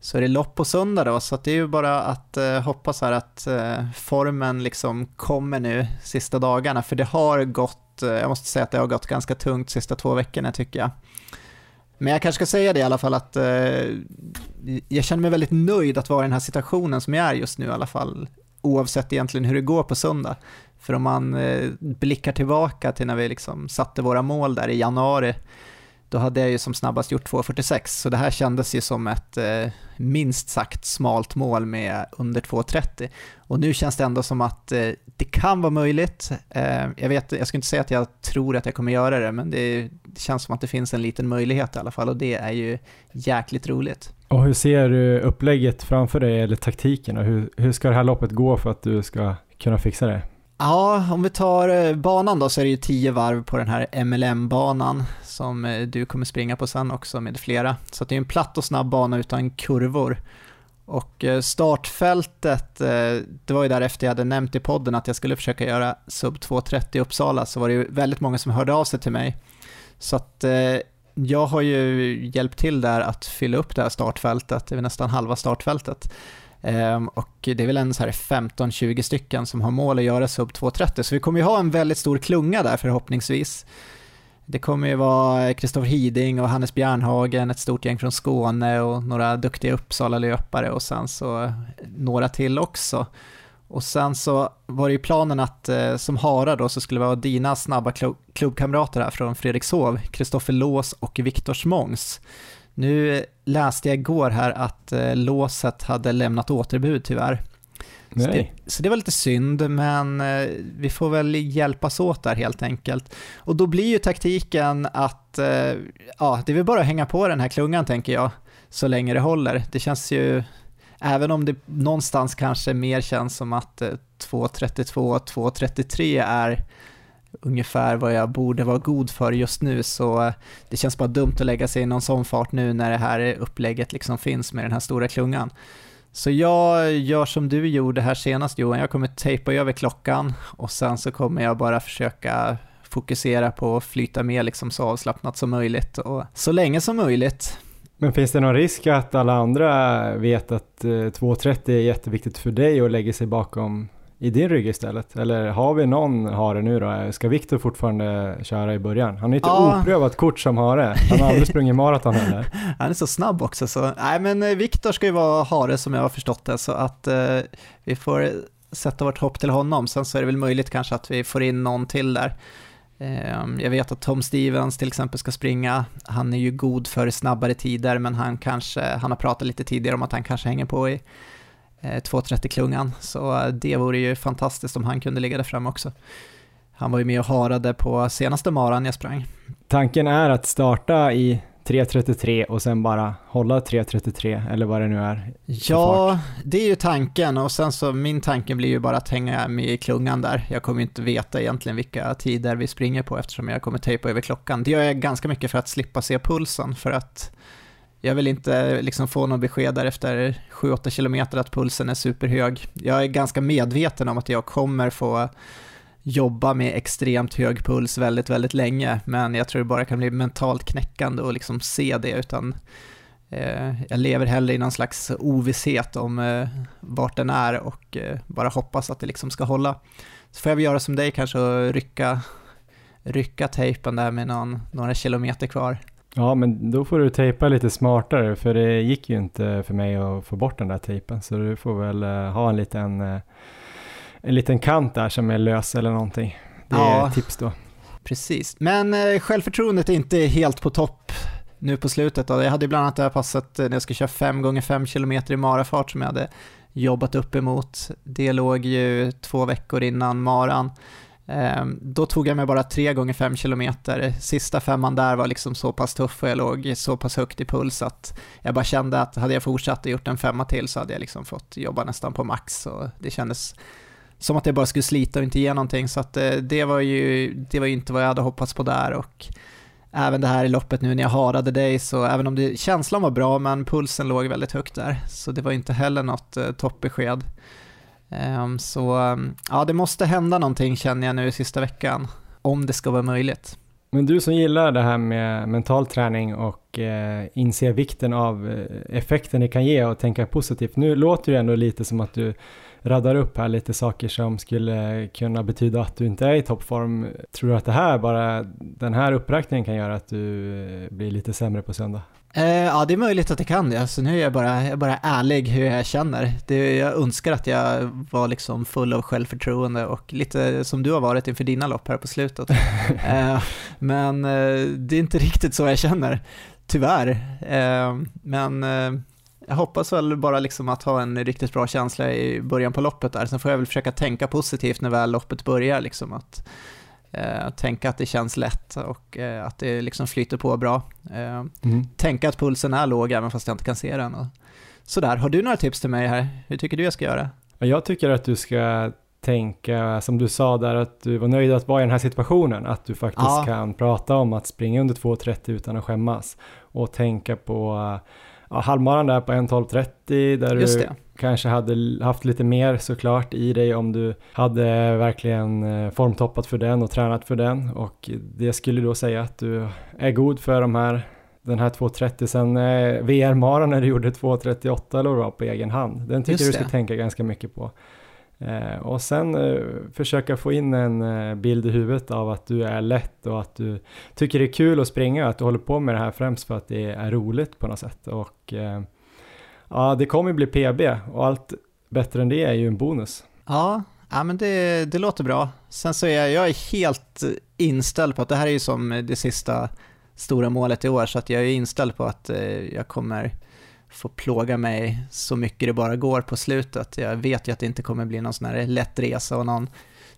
S3: så är det lopp på söndag då, så det är ju bara att eh, hoppas här att eh, formen liksom kommer nu sista dagarna, för det har gått, eh, jag måste säga att det har gått ganska tungt sista två veckorna tycker jag. Men jag kanske ska säga det i alla fall att eh, jag känner mig väldigt nöjd att vara i den här situationen som jag är just nu i alla fall, oavsett egentligen hur det går på söndag. För om man eh, blickar tillbaka till när vi liksom satte våra mål där i januari, då hade jag ju som snabbast gjort 2.46, så det här kändes ju som ett eh, minst sagt smalt mål med under 2.30. Och nu känns det ändå som att eh, det kan vara möjligt. Eh, jag, vet, jag ska inte säga att jag tror att jag kommer göra det, men det, det, känns som att det finns en liten möjlighet i alla fall och det är ju jäkligt roligt.
S2: Och hur ser du upplägget framför dig, eller taktiken? Och hur, hur ska det här loppet gå för att du ska kunna fixa det?
S3: Ja, om vi tar eh, banan då så är det ju tio varv på den här MLM-banan som eh, du kommer springa på sen också med flera. Så det är en platt och snabb bana utan kurvor. Och eh, startfältet, det var ju därefter jag hade nämnt i podden att jag skulle försöka göra sub 2.30 i Uppsala, så var det ju väldigt många som hörde av sig till mig. Så att jag har ju hjälpt till där att fylla upp det här startfältet, det är nästan halva startfältet. Ehm, och det är väl en så här 15-20 stycken som har mål att göra sub 2.30, så vi kommer ju ha en väldigt stor klunga där förhoppningsvis. Det kommer ju vara Kristoffer Hiding och Hannes Bjärnhagen, ett stort gäng från Skåne och några duktiga Uppsala-löpare och sen så eh, några till också. Och sen så var det ju planen att eh, som Hara då så skulle det vara dina snabba klubbkamrater här från Fredrikshov, Kristoffer Lås och Viktor Smångs. Nu läste jag igår här att eh, låset hade lämnat återbud tyvärr. Så det, så det, var lite synd, men eh, vi får väl hjälpas åt där helt enkelt. Och då blir ju taktiken att, eh, ja, det är väl bara att hänga på den här klungan tänker jag, så länge det håller. Det känns ju, även om det någonstans kanske mer känns som att 2.32, 2.33 är ungefär vad jag borde vara god för just nu så eh, det känns bara dumt att lägga sig i någon sån fart nu när det här upplägget liksom finns med den här stora klungan. Så jag gör som du gjorde här senast Johan, jag kommer tejpa över klockan och sen så kommer jag bara försöka fokusera på att flyta med liksom så avslappnat som möjligt och så länge som möjligt.
S2: Men finns det någon risk att alla andra vet att eh, 2.30 är jätteviktigt för dig och lägger sig bakom i din rygg istället? Eller har vi någon hare nu då? Ska Viktor fortfarande köra i början? Han är inte ja. oprövat kort som hare. Han har aldrig sprungit maraton heller.
S3: Han är så snabb också så, nej men eh, Viktor ska ju vara hare som jag har förstått det så att eh, vi får sätta vårt hopp till honom. Sen så är det väl möjligt kanske att vi får in någon till där. Eh, jag vet att Tom Stevens till exempel ska springa. Han är ju god för snabbare tider men han kanske, han har pratat lite tidigare om att han kanske hänger på i 2.30-klungan. Eh, så det vore ju fantastiskt om han kunde ligga där fram också. Han var ju med och harade på senaste maran jag sprang.
S2: Tanken är att starta i 3.33 och sen bara hålla 3.33 eller vad det nu är?
S3: Ja, det är ju tanken och sen så min tanke blir ju bara att hänga med i klungan där. Jag kommer ju inte veta egentligen vilka tider vi springer på eftersom jag kommer tejpa över klockan. Det gör jag ganska mycket för att slippa se pulsen för att jag vill inte liksom få något besked där efter 7-8 kilometer att pulsen är superhög. Jag är ganska medveten om att jag kommer få jobba med extremt hög puls väldigt, väldigt länge, men jag tror det bara kan bli mentalt knäckande att liksom se det, utan eh, jag lever hellre i någon slags ovisshet om eh, vart den är och eh, bara hoppas att det liksom ska hålla. Så får jag väl göra som dig kanske och rycka, rycka tejpen där med någon, några kilometer kvar.
S2: Ja, men då får du tejpa lite smartare, för det gick ju inte för mig att få bort den där tejpen, så du får väl uh, ha en liten, uh, en liten kant där som är lös eller någonting. Det är ett tips då.
S3: Precis, men uh, självförtroendet är inte helt på topp nu på slutet. Då. Jag hade bland annat det här passet när jag skulle köra 5 gånger 5 km i marafart som jag hade jobbat upp emot. Det låg ju två veckor innan maran. Ehm, då tog jag mig bara 3 gånger 5 km. Sista femman där var liksom så pass tuff och jag låg så pass högt i puls att jag bara kände att hade jag fortsatt och gjort en femma till så hade jag liksom fått jobba nästan på max och det kändes som att jag bara skulle slita och inte ge någonting så att eh, det var ju, det var ju inte vad jag hade hoppats på där och även det här i loppet nu när jag harade dig så även om det, känslan var bra men pulsen låg väldigt högt där så det var inte heller något eh, toppbesked. Ehm, så mm, ja, det måste hända någonting känner jag nu i sista veckan om det ska vara möjligt.
S2: Men du som gillar det här med mental träning och eh, inser vikten av eh, effekten det kan ge och tänka positivt. Nu låter det ändå lite som att du raddar upp här lite saker som skulle kunna betyda att du inte är i toppform. Tror du att det här bara, den här uppräkningen kan göra att du eh, blir lite sämre på söndag?
S3: Eh, ja, det är möjligt att det kan det. Alltså, nu är jag bara, jag är bara ärlig hur jag känner. Det, jag önskar att jag var liksom full av självförtroende och lite som du har varit inför dina lopp här på slutet. eh, men eh, det är inte riktigt så jag känner, tyvärr. Men jag hoppas väl bara liksom att ha en riktigt bra känsla i början på loppet där. Sen får jag väl försöka tänka positivt när väl loppet börjar. Liksom att, eh, tänka att det känns lätt och eh, att det liksom flyter på bra. Eh, mm. Tänka att pulsen är låg även fast jag inte kan se den. Och sådär. Har du några tips till mig här? Hur tycker du jag ska göra?
S2: Jag tycker att du ska tänka, som du sa där, att du var nöjd att vara i den här situationen, att du faktiskt ja. kan prata om att springa under 2.30 utan att skämmas och tänka på ja, halvmaran där på 1.12.30 där Just du det. Kanske hade haft lite mer såklart i dig om du hade verkligen eh, formtoppat för den och tränat för den och det skulle då säga att du är god för de här den här 2.30 sen eh, VR-maran när du gjorde 2.38 eller vad på egen hand. Den tycker du ska tänka ganska mycket på. Eh, och sen eh, försöka få in en eh, bild i huvudet av att du är lätt och att du tycker det är kul att springa, att du håller på med det här främst för att det är roligt på något sätt. Och eh, ja, det kommer bli PB och allt bättre än det är ju en bonus.
S3: Ja, ja men det, det låter bra. Sen så är jag, jag är helt inställd på att det här är ju som det sista stora målet i år, så att jag är inställd på att eh, jag kommer få plåga mig så mycket det bara går på slutet. Jag vet ju att det inte kommer bli någon sån här lätt resa och någon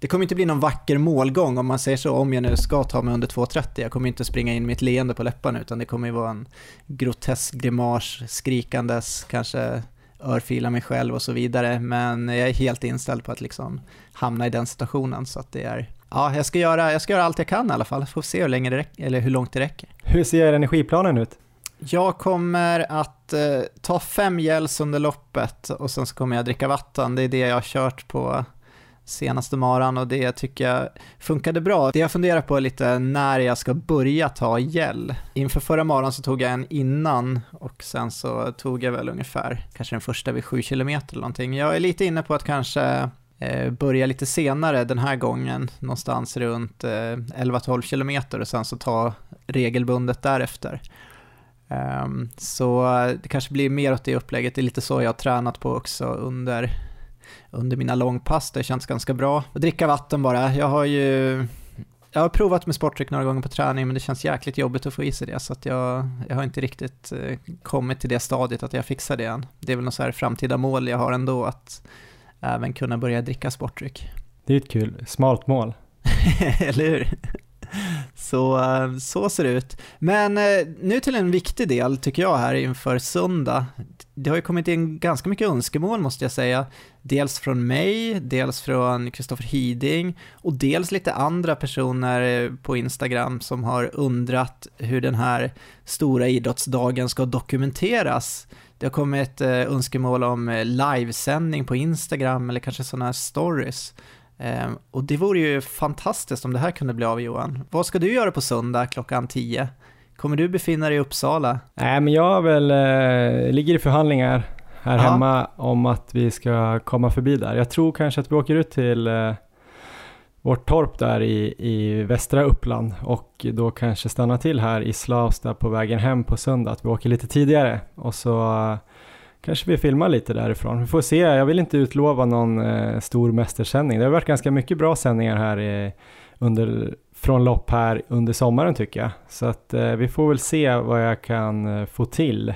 S3: det kommer inte bli någon vacker målgång om man säger så, om jag nu ska ta mig under 2.30. Jag kommer inte springa in med ett leende på läpparna utan det kommer ju vara en grotesk grimas, skrikandes, kanske örfila mig själv och så vidare. Men jag är helt inställd på att liksom hamna i den situationen så att det är Ja, jag ska, göra, jag ska göra allt jag kan i alla fall. Får se hur, länge det räcker, eller hur långt det räcker.
S2: Hur ser energiplanen ut?
S3: Jag kommer att eh, ta fem gels under loppet och sen så kommer jag dricka vatten. Det är det jag har kört på senaste maran och det tycker jag funkade bra. Det jag funderar på är lite när jag ska börja ta gel. Inför förra maran så tog jag en innan och sen så tog jag väl ungefär kanske den första vid 7 km eller någonting. Jag är lite inne på att kanske eh, börja lite senare den här gången, någonstans runt eh, 11-12 km och sen så ta regelbundet därefter. Um, så det kanske blir mer åt det upplägget, det är lite så jag har tränat på också under, under mina långpass, det känns ganska bra. Att dricka vatten bara, jag har ju jag har provat med sportdryck några gånger på träning men det känns jäkligt jobbigt att få i sig det så att jag, jag har inte riktigt eh, kommit till det stadiet att jag fixar det än. Det är väl något så här framtida mål jag har ändå att även kunna börja dricka sportdryck.
S2: Det är ett kul, smalt mål.
S3: Eller hur? Så, eh, så ser det ut. Men eh, nu till en viktig del tycker jag här inför söndag. Det har ju kommit in ganska mycket önskemål måste jag säga. Dels från mig, dels från Kristoffer Hiding och dels lite andra personer eh, på Instagram som har undrat hur den här stora idrottsdagen ska dokumenteras. Det har kommit önskemål om livesändning på Instagram eller kanske sådana här stories. Ehm, och det vore ju fantastiskt om det här kunde bli av Johan. Vad ska du göra på söndag klockan 10? Kommer du befinna dig i Uppsala?
S2: Nej, men jag väl, eh, ligger i förhandlingar här
S3: Ja.
S2: hemma om att vi ska komma förbi där. Jag tror kanske att vi åker ut till eh, vårt torp där i, i västra Uppland och då kanske stanna till här i Slavsta på vägen hem på söndag. Att vi åker lite tidigare och så eh, kanske vi filmar lite därifrån. Vi får se, jag vill inte utlova någon eh, stor mästersändning. Det har varit ganska mycket bra sändningar här i, under, från lopp här under sommaren tycker jag. Så att eh, vi får väl se vad jag kan eh, få till.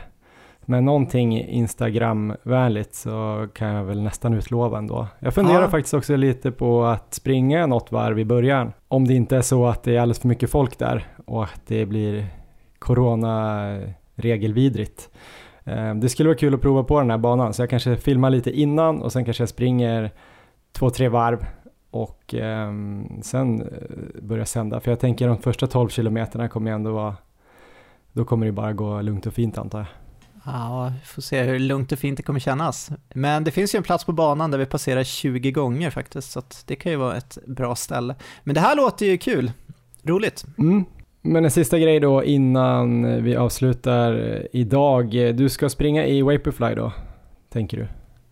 S2: Men någonting Instagram-vänligt så kan jag väl nästan utlova ändå. Jag funderar
S3: Ja.
S2: faktiskt också lite på att springa något varv i början. Om det inte är så att det är alldeles för mycket folk där och att det blir corona-regelvidrigt. Eh, Det skulle vara kul att prova på den här banan så jag kanske filmar lite innan och sen kanske jag springer två, tre varv och ehm, sen eh, börja sända. För jag tänker de första 12 kilometerna kommer ändå vara, då kommer det bara gå lugnt och fint antar jag.
S3: Ja, vi får se hur lugnt och fint det kommer kännas. Men det finns ju en plats på banan där vi passerar 20 gånger faktiskt, så det kan ju vara ett bra ställe. Men det här låter ju kul. Roligt.
S2: Mm. Men en sista grej då innan vi avslutar idag. Du ska springa i Vaporfly då, tänker du?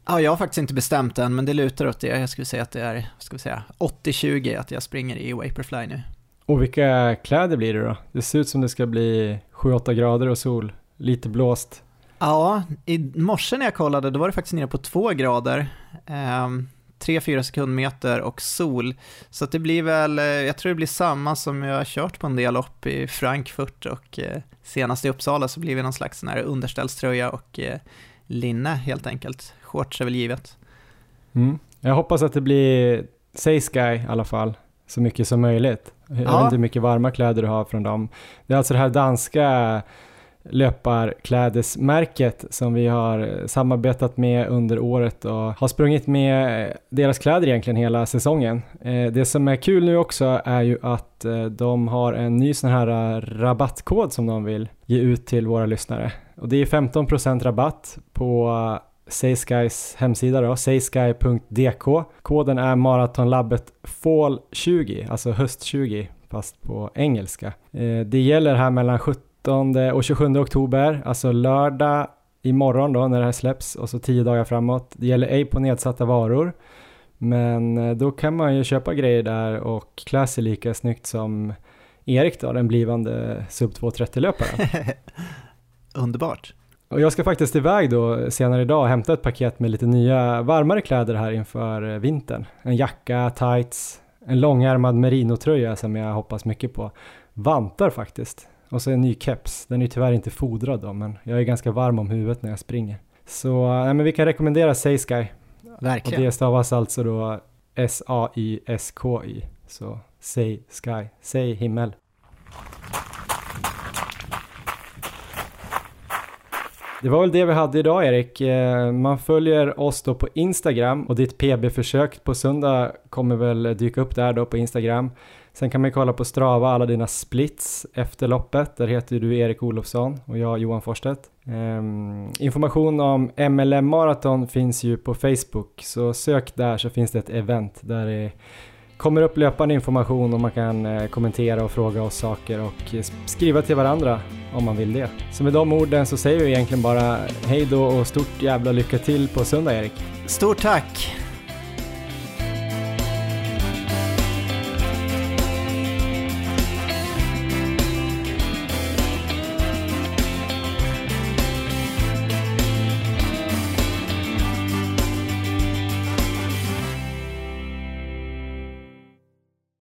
S3: Ja, jag har faktiskt inte bestämt än, men det lutar åt det. Jag skulle säga att det är, vad ska vi säga, 80-20 att jag springer i Vaporfly nu.
S2: Och vilka kläder blir det då? Det ser ut som det ska bli 7-8 grader och sol, lite blåst.
S3: Ja, i morse när jag kollade då var det faktiskt nere på två grader. Ehm, 3-4 sekundmeter och sol. Så det blir väl, eh, jag tror det blir samma som jag har kört på en del lopp i Frankfurt och eh, senast i Uppsala så blir det någon slags sån här underställströja och eh, linne helt enkelt. Shorts är väl givet.
S2: Mm. Jag hoppas att det blir Say Sky i alla fall, så mycket som möjligt. Jag vet
S3: Ja.
S2: inte hur mycket varma kläder du har från dem. Det är alltså det här danska löparklädesmärket som vi har samarbetat med under året och har sprungit med deras kläder egentligen hela säsongen. Eh, det som är kul nu också är ju att eh, de har en ny sån här eh, rabattkod som de vill ge ut till våra lyssnare. Och det är 15% rabatt på Sayskys hemsida då, saysky.dk. Koden är maratonlabbet fall 20, alltså höst 20 fast på engelska. Det gäller här mellan 17 och 27 oktober, alltså lördag imorgon då när det här släpps och så 10 dagar framåt. Det gäller ej på nedsatta varor. Men eh, då kan man ju köpa grejer där och klä sig lika snyggt som Erik då, den blivande sub 230-löparen.
S3: Underbart.
S2: Och jag ska faktiskt iväg då senare idag och hämta ett paket med lite nya varmare kläder här inför eh, vintern. En jacka, tights, en långärmad merinotröja som jag hoppas mycket på. Vantar faktiskt. Och så en ny keps. Den är tyvärr inte fodrad då, men jag är ganska varm om huvudet när jag springer. Så nej, men vi kan rekommendera Saysky. Och
S3: Verkligen.
S2: det stavas alltså då S-A-Y-S-K-Y. Så Say Sky, Say himmel. Det var väl det vi hade idag Erik. Eh, Man följer oss då på Instagram och ditt PB-försök på söndag kommer väl dyka upp där då på Instagram. Sen kan man kolla på Strava alla dina splits efter loppet. Där heter du Erik Olofsson och jag Johan Forstedt. Um, ehm, information om MLM Marathon finns ju på Facebook så sök där så finns det ett event där det kommer upp löpande information och man kan eh, kommentera och fråga oss saker och skriva till varandra om man vill det. Så med de orden så säger vi egentligen bara hej då och stort jävla lycka till på söndag Erik.
S3: Stort tack!